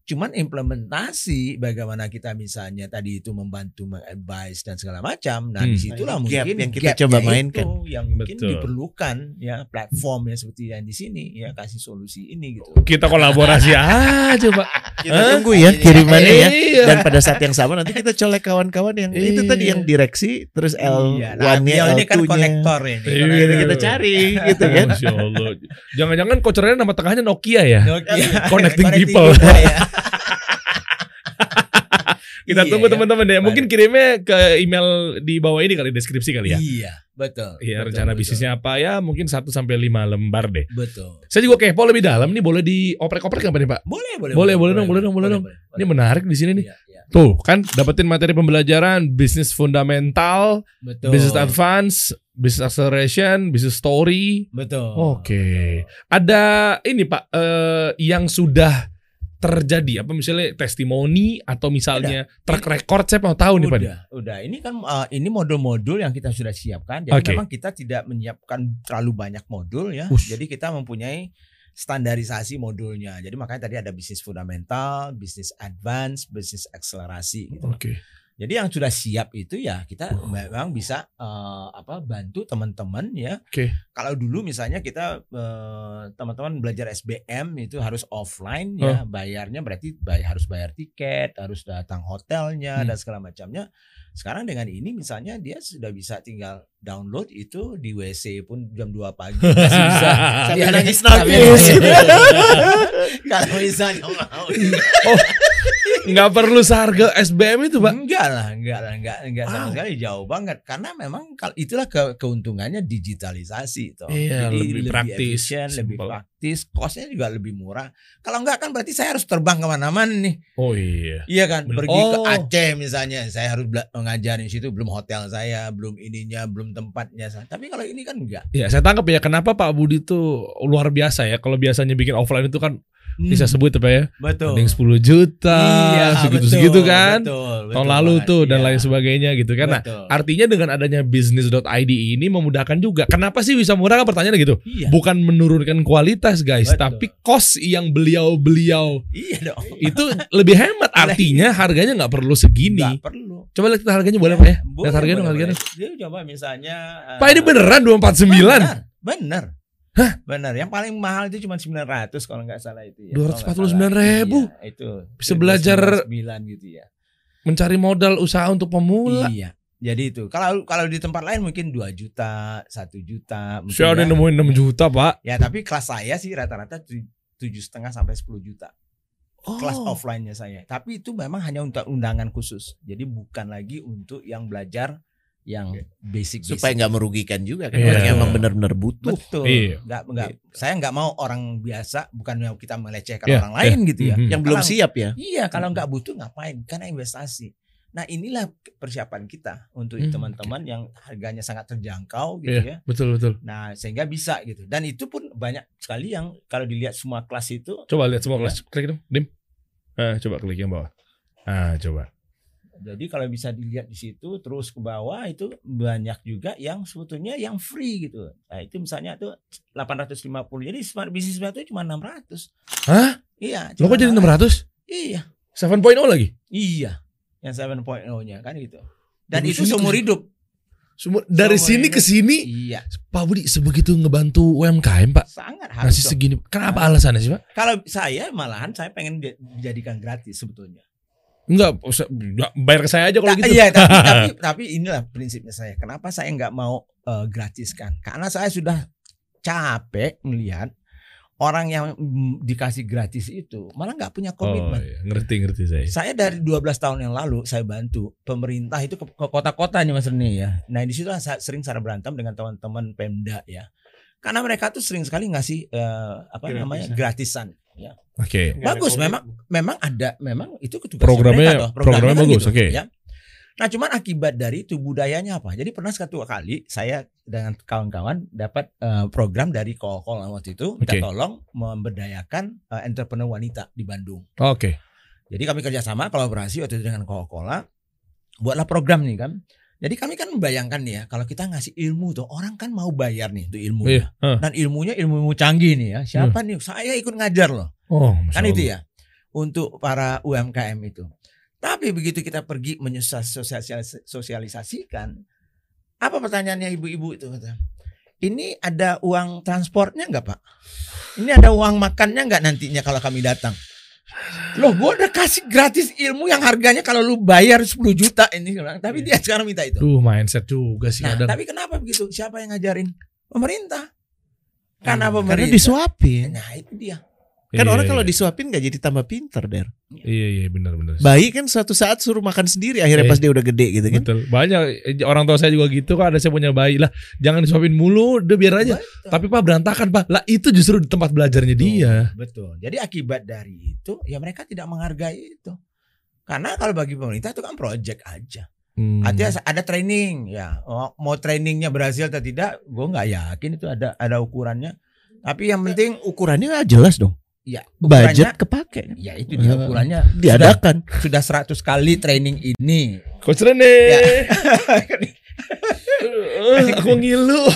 Cuman implementasi bagaimana kita misalnya tadi itu membantu mengadvise dan segala macam. Nah, Hmm. di situlah Gap mungkin yang kita coba itu mainkan. yang mungkin Betul. diperlukan ya platform ya seperti yang di sini ya kasih solusi ini gitu. Kita kolaborasi aja, Pak. Kita tunggu ya kirimannya ya. Iya. Dan pada saat yang sama nanti kita colek kawan-kawan yang itu tadi Iya. yang direksi terus Iya, nah, L1-nya, beliau ini kan L2-nya. konektor ini. Iya, Kita, cari gitu kan. Masya Allah. Jangan-jangan kocernya nama tengahnya Nokia ya? Nokia. Connecting people. ya. Kita Iya, tunggu ya. teman-teman ya. Mungkin kirimnya ke email di bawah ini kali deskripsi kali ya. Iya, betul. Iya, betul, rencana betul. bisnisnya apa ya? Mungkin 1 sampai 5 lembar deh. Betul. Saya juga kepo lebih dalam nih, boleh dioprek-oprek nggak nih, Pak? Boleh, boleh. Boleh, boleh dong, boleh dong, boleh dong. Ini menarik di sini nih. Iya, iya. Tuh, kan dapetin materi pembelajaran bisnis fundamental, Betul. business advance, business acceleration, business story. Betul. Oke. Ada ini Pak eh, yang sudah terjadi apa misalnya testimoni atau misalnya track record saya mau tahu nih Pak. Udah, udah. Ini kan uh, ini modul-modul yang kita sudah siapkan. Jadi Oke. memang kita tidak menyiapkan terlalu banyak modul ya. Ush. Jadi kita mempunyai standarisasi modulnya. Jadi makanya tadi ada bisnis fundamental, bisnis advance, bisnis akselerasi gitu. Oke. Jadi yang sudah siap itu ya kita memang bisa eh, apa bantu teman-teman ya. Oke. Kalau dulu misalnya kita eh, teman-teman belajar SBM itu harus offline ya, bayarnya berarti bay- harus bayar tiket, harus datang hotelnya Hmm. dan segala macamnya. Sekarang dengan ini misalnya dia sudah bisa tinggal download itu di WC pun jam 2 pagi masih bisa. Sambil Dia nangis-nangis. Kalau misalnya mau Nggak perlu seharga SBM itu Pak. Enggak lah, enggak lah, enggak, enggak sama Wow. sekali jauh banget. Karena memang itulah ke- keuntungannya digitalisasi toh. Iya, lebih praktis, efisien, lebih praktis, costnya juga lebih murah. Kalau enggak kan berarti saya harus terbang ke mana-mana nih. Oh iya. Iya kan, Bener. pergi ke Oh. Aceh misalnya, saya harus ngajarin di situ, belum hotel saya, belum ininya, belum tempatnya. Tapi kalau ini kan enggak. Ya saya tangkap ya kenapa Pak Budi tuh luar biasa ya. Kalau biasanya bikin offline itu kan Hmm, bisa sebut apa ya? betul. Ada yang 10 juta, segitu-segitu betul, kan. Betul, betul Tahun lalu banget, tuh dan iya. lain sebagainya gitu kan. Nah, artinya dengan adanya bisnis.id ini memudahkan juga. Kenapa sih bisa murah kan pertanyaannya gitu? Iya, Bukan menurunkan kualitas guys, Betul. tapi cost yang beliau-beliau iya dong. itu lebih hemat. Artinya harganya nggak perlu segini. Enggak perlu. Coba lihat harganya boleh Pak ya? Boleh, Lihat harganya boleh, harganya. boleh. Dia coba misalnya eh, Pak ini beneran 249? Benar, benar. Hah? Benar. Yang paling mahal itu cuma 900 kalau nggak salah itu ya. 249.000. Iya, itu. Bisa belajar- 9 gitu ya. Mencari modal usaha untuk pemula. Iya. Jadi itu. Kalau kalau di tempat lain mungkin 2 juta, 1 juta, mungkin Saya ada ya. nemuin 6 juta pak. Ya, tapi kelas saya sih rata-rata tu- tujuh setengah sampai 10 juta. Kelas Oh. offline-nya saya. Tapi itu memang hanya untuk undangan khusus. Jadi bukan lagi untuk yang belajar yang basic supaya nggak merugikan juga kan Iya. orang yang emang benar-benar butuh. Betul. Iya. Nggak, nggak, saya nggak mau orang biasa, bukan yang kita melecehkan Iya, orang lain gitu ya. Mhm. Yang belum Kalau- siap ya. Iya, kalau nggak butuh ngapain? Karena investasi. Nah inilah persiapan kita untuk Hmm, teman-teman yang harganya sangat terjangkau gitu Iya, ya. betul betul. Nah sehingga bisa gitu. Dan itu pun banyak sekali yang kalau dilihat semua kelas itu Coba lihat semua Ya. kelas. Klik dong, dim. Nah, coba klik yang bawah. Ah, coba. Jadi kalau bisa dilihat di situ terus ke bawah itu banyak juga yang sebetulnya yang free gitu. Nah, itu misalnya tuh 850. Jadi smart business itu cuma 600. Hah? Iya. Lo kok jadi 600? Iya. 7.0 lagi? Iya. Yang 7.0-nya kan gitu. Dan Dari itu seumur hidup. Semua dari Seumur sini ke sini Iya, Pak Budi sebegitu ngebantu UMKM, Pak. sangat harus. Dong. segini. Kenapa alasannya sih, Pak? Kalau saya malahan saya pengen di- dijadikan gratis sebetulnya. Enggak, usah- enggak, bayar ke saya aja kalau Ta- gitu. Iya, tapi, tapi tapi inilah prinsipnya saya. Kenapa saya nggak mau eh, gratiskan? Karena saya sudah capek melihat orang yang mm, dikasih gratis itu malah nggak punya Oh, komitmen. iya. ngerti ngerti saya. Saya dari 12 tahun yang lalu saya bantu pemerintah itu ke, ke kota-kota nih Mas Reni ya. Nah di situ saya sering saya berantem dengan teman-teman Pemda ya. Karena mereka tuh sering sekali ngasih eh, apa Gratisan. namanya gratisan. Ya. Oke. Ada Bagus memang memang ada memang itu tugasnya Programnya- mereka toh. programnya kan bagus, oke. ya. Nah cuman akibat dari itu budayanya apa? Jadi pernah satu kali saya dengan kawan-kawan dapat eh, program dari Kokol waktu itu minta Oke. tolong memberdayakan eh, entrepreneur wanita di Bandung. Oke. Jadi kami kerjasama kolaborasi waktu itu dengan Coca-Cola, buatlah program nih kan. Jadi kami kan membayangkan nih ya, kalau kita ngasih ilmu tuh orang kan mau bayar nih itu ilmu. Iya. Dan ilmunya ilmu ilmu canggih nih ya. Siapa nih? Saya ikut ngajar loh. Oh, Kan itu ya. untuk para UMKM itu. Tapi begitu kita pergi menyosialisasikan, apa pertanyaannya ibu-ibu itu? Ini ada uang transportnya nggak pak? Ini ada uang makannya nggak nantinya kalau kami datang? Loh, gue udah kasih gratis ilmu yang harganya kalau lu bayar 10 juta ini, tapi dia sekarang minta itu. Duh, mindset juga sih Nah, kadang. tapi kenapa begitu? Siapa yang ngajarin? Pemerintah. Karena Hmm. Karena pemerintah. disuapin. Nah, itu dia. Kan Iya, orang iya, kalau iya. disuapin gak jadi tambah pinter, Der. Iya iya benar-benar. Bayi kan suatu saat suruh makan sendiri akhirnya Eh, pas dia udah gede gitu kan. Betul. Banyak eh, orang tua saya juga gitu kan ada saya punya bayi lah. Jangan disuapin mulu, udah biar aja. Betul. Tapi Pak berantakan Pak. Lah itu justru di tempat belajarnya dia. Betul. Jadi akibat dari itu ya mereka tidak menghargai itu. Karena kalau bagi pemerintah itu kan project aja. Hmm. Artinya ada training ya. Oh, mau trainingnya berhasil atau tidak, gue nggak yakin itu ada ada ukurannya. Tapi yang penting Ukurannya jelas dong. Ya ukurannya Budget kepake. ya itu dia ukurannya Diadakan. sudah 100 kali training ini. Coach Rene. Ya. Aku ngilu.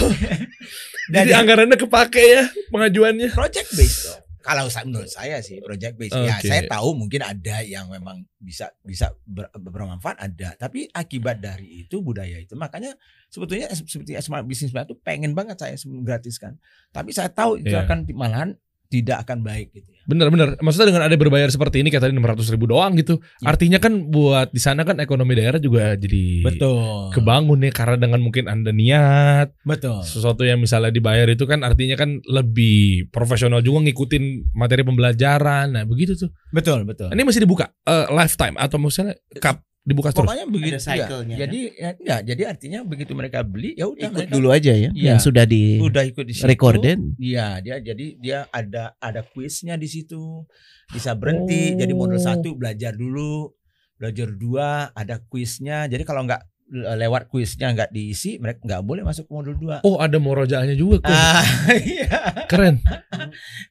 Jadi Dan anggarannya kepake ya pengajuannya. project based dong. Kalau menurut saya sih project based ya Oke. saya tahu mungkin ada yang memang bisa bisa ber- bermanfaat ada tapi akibat dari itu budaya itu makanya sebetulnya seperti smart business itu pengen banget saya gratiskan tapi saya tahu itu Iya. akan malahan tidak akan baik gitu ya. Bener-bener. Maksudnya dengan ada berbayar seperti ini kayak tadi 600 ribu doang gitu. Iya. Artinya kan buat di sana kan ekonomi daerah juga jadi Betul. kebangun ya karena dengan mungkin anda niat Betul. sesuatu yang misalnya dibayar itu kan artinya kan lebih profesional juga ngikutin materi pembelajaran. Nah begitu tuh. Betul, betul. Ini masih dibuka eh, lifetime atau misalnya cup dibuka terus. Pokoknya begitu Ada ya. Jadi ya, enggak, jadi artinya begitu mereka beli ya udah Ikut mereka dulu aja ya. Iya. Yang sudah di udah ikut di situ. recorded. Iya, dia jadi dia ada ada kuisnya di situ. Bisa berhenti. Jadi modul Oh. satu belajar dulu, belajar dua ada kuisnya. Jadi kalau nggak le- lewat kuisnya nggak diisi, mereka nggak boleh masuk ke modul dua. Oh ada morojaahnya juga Kun. Ah, iya. Keren.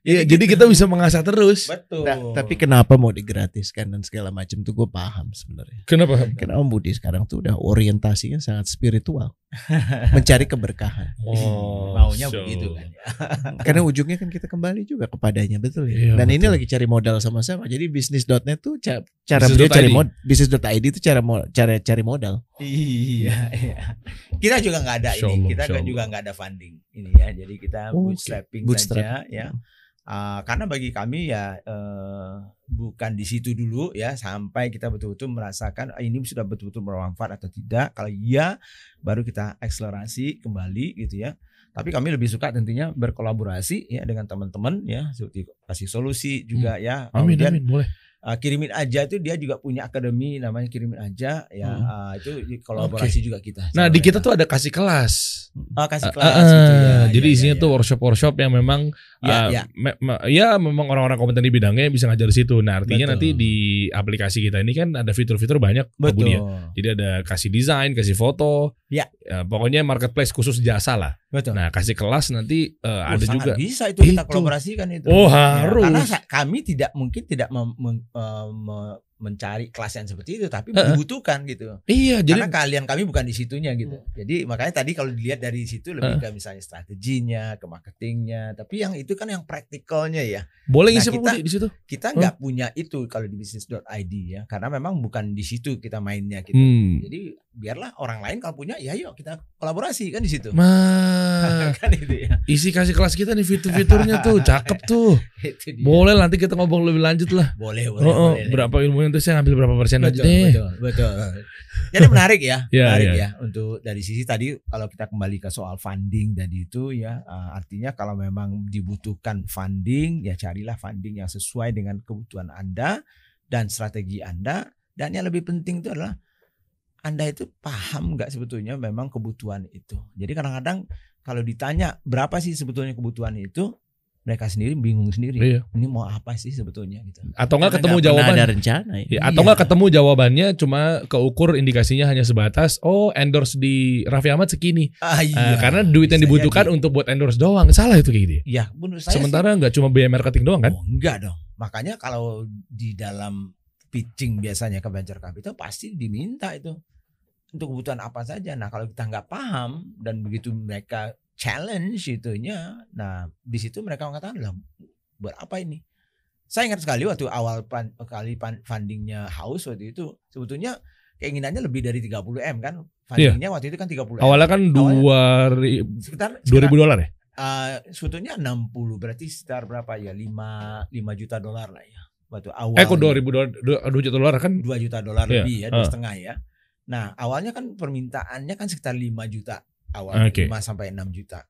Iya jadi kita bisa mengasah terus. Betul. Nah, tapi kenapa mau digratiskan dan segala macam tuh gue paham sebenarnya. Kenapa? Karena Om Budi sekarang tuh udah orientasinya sangat spiritual, mencari keberkahan. Oh, maunya so. begitu kan. ya. Karena ujungnya kan kita kembali juga kepadanya betul ya. Iya, Dan ini betul. lagi cari modal sama-sama. Jadi bisnis.net tuh cara Bisnis beliau dot cari ID. mod bisnis.id itu cara mo- cara cari modal. Iya, iya. Kita juga nggak ada Insya ini. Allah, Kita Allah. juga nggak ada funding ini ya. Jadi kita Oke. bootstrapping Bootstrap. saja ya. Ah, karena bagi kami ya eh, bukan di situ dulu ya sampai kita betul-betul merasakan ah, ini sudah betul-betul bermanfaat atau tidak. Kalau iya baru kita akselerasi kembali gitu ya. Tapi kami lebih suka tentunya berkolaborasi ya dengan teman-teman ya seperti kasih solusi juga ya. Amin Kemudian amin boleh. Uh, kirimin aja itu dia juga punya akademi namanya kirimin aja ya Hmm. uh, itu kolaborasi juga kita. Nah di kita mereka. tuh ada kasih kelas. Oh, kasih Ah, kelas ah, gitu ya. jadi ya, isinya ya, tuh ya. workshop-workshop yang memang Ya, ah, ya. me- me- ya memang orang-orang kompeten di bidangnya bisa ngajar di situ. Nah artinya Betul. nanti di aplikasi kita ini kan ada fitur-fitur banyak Budi ya. betul. Jadi ada kasih desain, kasih foto. Ya. pokoknya marketplace khusus jasa lah. Betul. Nah kasih kelas nanti eh, Oh, ada juga. bisa itu kita Itu. kolaborasikan itu. Oh Ya, harus. karena sa- kami tidak mungkin tidak mem- mem- eh, me- mencari kelas yang seperti itu tapi Heeh. dibutuhkan gitu. Iya jadi Karena kalian kami bukan di situnya gitu. Jadi makanya tadi kalau dilihat dari situ lebih ke misalnya strateginya, ke marketingnya, tapi yang itu kan yang praktikalnya ya. boleh Nah, kita- di situ. kita nggak punya itu kalau di bisnis.id ya karena memang bukan di situ kita mainnya gitu Hmm. jadi biarlah orang lain kalau punya ya yuk kita kolaborasi kan di situ Mah, kan itu ya isi kasih kelas kita nih fitur-fiturnya tuh cakep tuh. Boleh nanti kita ngobrol lebih lanjut lah. boleh boleh, Oh, oh, boleh. berapa ilmunya saya ngambil berapa persen aja betul, deh. betul betul. Jadi menarik ya Ya, menarik ya. ya. Untuk dari sisi tadi kalau kita kembali ke soal funding tadi itu ya uh, artinya kalau memang dibutuhkan funding ya carilah funding yang sesuai dengan kebutuhan anda dan strategi anda. Dan yang lebih penting itu adalah anda itu paham nggak sebetulnya memang kebutuhan itu? Jadi kadang-kadang kalau ditanya berapa sih sebetulnya kebutuhan itu mereka sendiri bingung sendiri Iya. ini mau apa sih sebetulnya gitu Atau ketemu nggak pernah jawaban. ada rencana ya. Ya, atau Iya. enggak ketemu jawabannya cuma keukur indikasinya hanya sebatas oh endorse di Raffi Ahmad segini. ah, Eh, karena duit yang bisa dibutuhkan jadi. untuk buat endorse doang. Salah itu kayak gitu. ya? ya menurut saya Sementara enggak cuma biaya marketing doang kan? Oh, enggak dong. Makanya kalau di dalam pitching biasanya ke venture capital pasti diminta itu untuk kebutuhan apa saja. Nah kalau kita nggak paham dan begitu mereka challenge itunya, nah di situ mereka mengatakan lah buat apa ini? Saya ingat sekali waktu awal pan- kali pan- fundingnya House waktu itu sebetulnya keinginannya lebih dari 30 m kan fundingnya waktu itu kan 30 m. Awalnya kan dua sekitar, dua ribu dolar ya? Eh, sebetulnya 60 berarti sekitar berapa ya 5 5 juta dolar lah ya waktu awal Eh kok dua ribu dolar, dua dua juta dolar kan? 2 juta dolar Iya, lebih ya dua ah. setengah ya nah awalnya kan permintaannya kan sekitar 5 juta awal Oke. 5 sampai 6 juta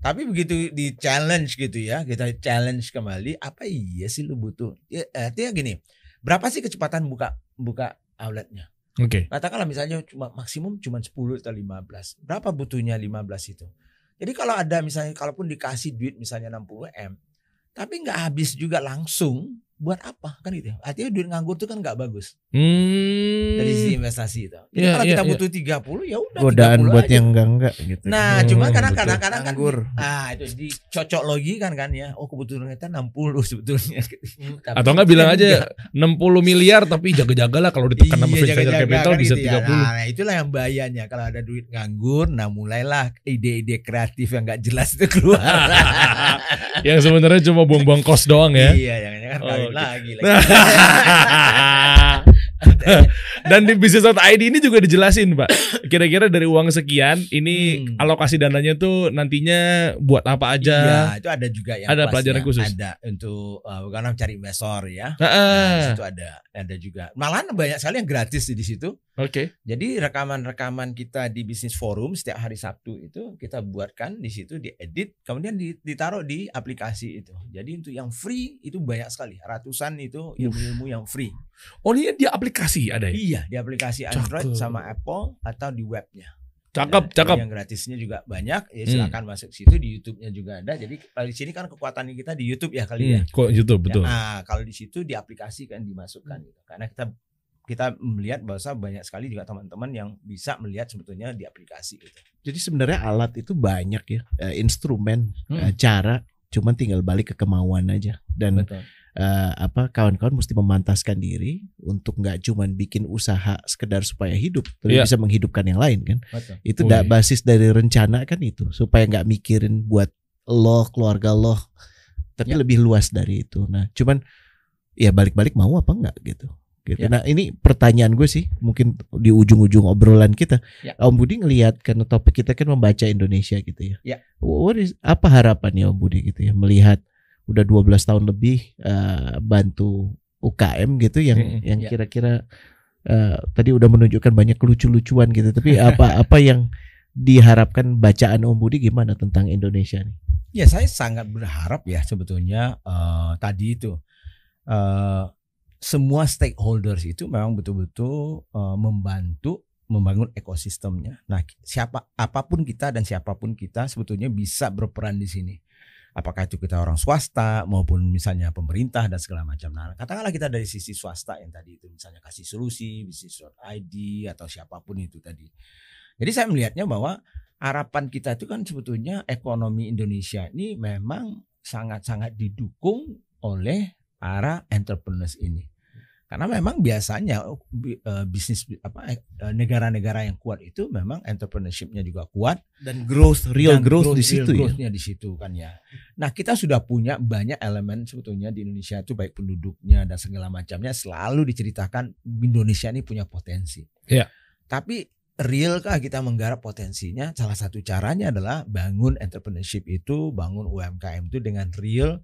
tapi begitu di challenge gitu ya kita challenge kembali apa iya sih lu butuh ya, artinya gini berapa sih kecepatan buka buka outletnya Oke. Katakanlah misalnya cuma maksimum cuma 10 atau 15. Berapa butuhnya 15 itu? Jadi kalau ada misalnya kalaupun dikasih duit misalnya 60 M, tapi nggak habis juga langsung, buat apa kan gitu? ya. Artinya duit nganggur itu kan nggak bagus Hmm. Dari sisi investasi itu. Jadi Iya, kalau iya, kita iya. butuh 30 ya udah Godaan 30 buat aja. yang enggak enggak gitu. Nah, Hmm, cuma betul. kadang-kadang kan Anggur. ah itu dicocok lagi kan kan ya. Oh kebutuhan kita 60 sebetulnya. Tapi Atau enggak bilang aja 60 miliar tapi jaga-jaga lah kalau ditekan sama Iya, venture capital kan bisa gitu ya. 30. Nah, itulah yang bahayanya kalau ada duit nganggur, nah mulailah ide-ide kreatif yang nggak jelas itu keluar. yang sebenarnya cuma buang-buang kos doang ya. Iya, jangan-jangan Oh, kawin oke. lagi lagi. Dan di bisnis.id ini juga dijelasin, Pak. Kira-kira dari uang sekian ini Hmm. alokasi dananya tuh nantinya buat apa aja? Iya, itu ada juga yang Ada pelajaran khusus. Ada untuk uh, karena cari investor ya. Heeh. Nah, di situ ada ada juga. Malahan banyak sekali yang gratis di situ. Oke. Jadi rekaman-rekaman kita di bisnis forum setiap hari Sabtu itu kita buatkan di situ diedit, kemudian di- ditaruh di aplikasi itu. Jadi untuk yang free itu banyak sekali, ratusan itu ilmu-ilmu yang free. Oh, ini dia aplikasi ada ya? Iya, di aplikasi Android Cakep. sama Apple atau di webnya. Cakep, Ada. cakep. Yang gratisnya juga banyak. Ya Hmm. silakan masuk situ di YouTube-nya juga ada. Jadi kalau di sini kan kekuatan kita di YouTube ya kali ya. Hmm, kok YouTube betul. Ya, ah, kalau di situ diaplikasikan dimasukkan gitu. Karena kita kita melihat bahwa banyak sekali juga teman-teman yang bisa melihat sebetulnya di aplikasi itu. Jadi sebenarnya alat itu banyak ya, eh, instrumen, Hmm. eh, cara, cuman tinggal balik ke kemauan aja. Dan Betul. Eh, apa kawan-kawan mesti memantaskan diri untuk nggak cuman bikin usaha sekedar supaya hidup, tapi Iya. bisa menghidupkan yang lain kan. Betul. Itu da- basis dari rencana kan itu supaya nggak mikirin buat lo keluarga lo, tapi Ya. lebih luas dari itu. Nah, cuman ya balik-balik mau apa nggak gitu. Gitu. Ya. Nah ini pertanyaan gue sih mungkin di ujung-ujung obrolan kita, Ya. Om Budi ngelihat karena topik kita kan membaca Indonesia gitu ya. Ya. What is, apa harapannya Om Budi gitu ya melihat udah 12 tahun lebih eh, bantu UKM gitu yang Mm-mm. yang Ya. kira-kira eh, tadi udah menunjukkan banyak lucu-lucuan gitu tapi apa apa yang diharapkan bacaan Om Budi gimana tentang Indonesia nih? Ya saya sangat berharap ya sebetulnya eh, tadi itu eh, semua stakeholders itu memang betul-betul eh, membantu membangun ekosistemnya. Nah, siapa apa pun kita dan siapa pun kita sebetulnya bisa berperan di sini. Apakah itu kita orang swasta maupun misalnya pemerintah dan segala macam. Nah, katakanlah kita dari sisi swasta yang tadi itu misalnya kasih solusi, bisnis.id atau siapa pun itu tadi. Jadi saya melihatnya bahwa harapan kita itu kan sebetulnya ekonomi Indonesia ini memang sangat-sangat didukung oleh para entrepreneurs ini. Karena memang biasanya bi- eh, bisnis apa eh, negara-negara yang kuat itu memang entrepreneurship-nya juga kuat Dan growth real dan growth, di real situ ya. growth-nya di situ kan ya. Nah, kita sudah punya banyak elemen sebetulnya di Indonesia itu baik penduduknya dan segala macamnya selalu diceritakan Indonesia ini punya potensi. Iya. Tapi realkah kita menggarap potensinya? Salah satu caranya adalah bangun entrepreneurship itu, bangun UMKM itu dengan real,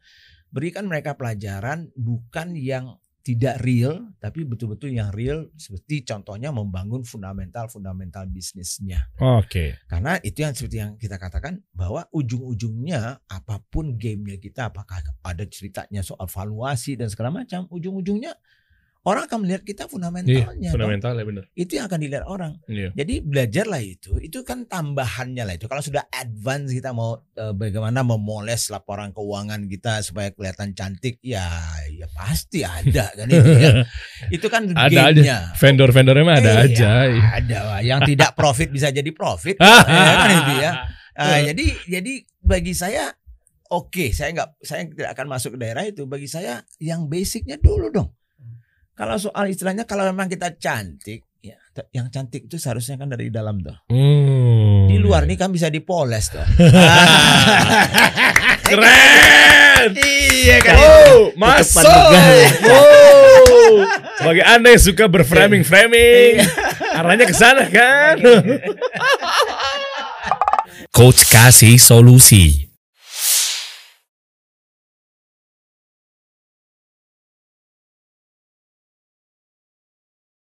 berikan mereka pelajaran bukan yang tidak real, tapi betul-betul yang real seperti contohnya membangun fundamental-fundamental bisnisnya. Oke. Karena itu yang seperti yang kita katakan bahwa ujung-ujungnya apa pun gamenya kita, apakah ada ceritanya soal valuasi dan segala macam, ujung-ujungnya orang akan melihat kita Iya, fundamentalnya. toh. fundamental ya benar. Itu yang akan dilihat orang. Iya. Jadi belajarlah itu. Itu kan tambahannya lah itu. Kalau sudah advance kita mau eh, bagaimana memoles laporan keuangan kita supaya kelihatan cantik, ya ya pasti ada kan itu ya. Itu kan Ada aja. Vendor-vendornya mah ada Eh, aja. ya, ada. Yang tidak profit bisa jadi profit. ya kan itu ya. Ah, jadi jadi bagi saya oke, saya nggak saya tidak akan masuk ke daerah itu. Bagi saya yang basicnya dulu dong. Kalau soal istilahnya kalau memang kita cantik, ya yang cantik itu seharusnya kan dari dalam tuh. Hmm. Di luar nih kan bisa dipoles tuh. Keren. Iya kan. Oh, masuk. Oh. sebagai Anda yang suka berframing-framing, iya. arahnya ke sana kan. Coach kasih solusi.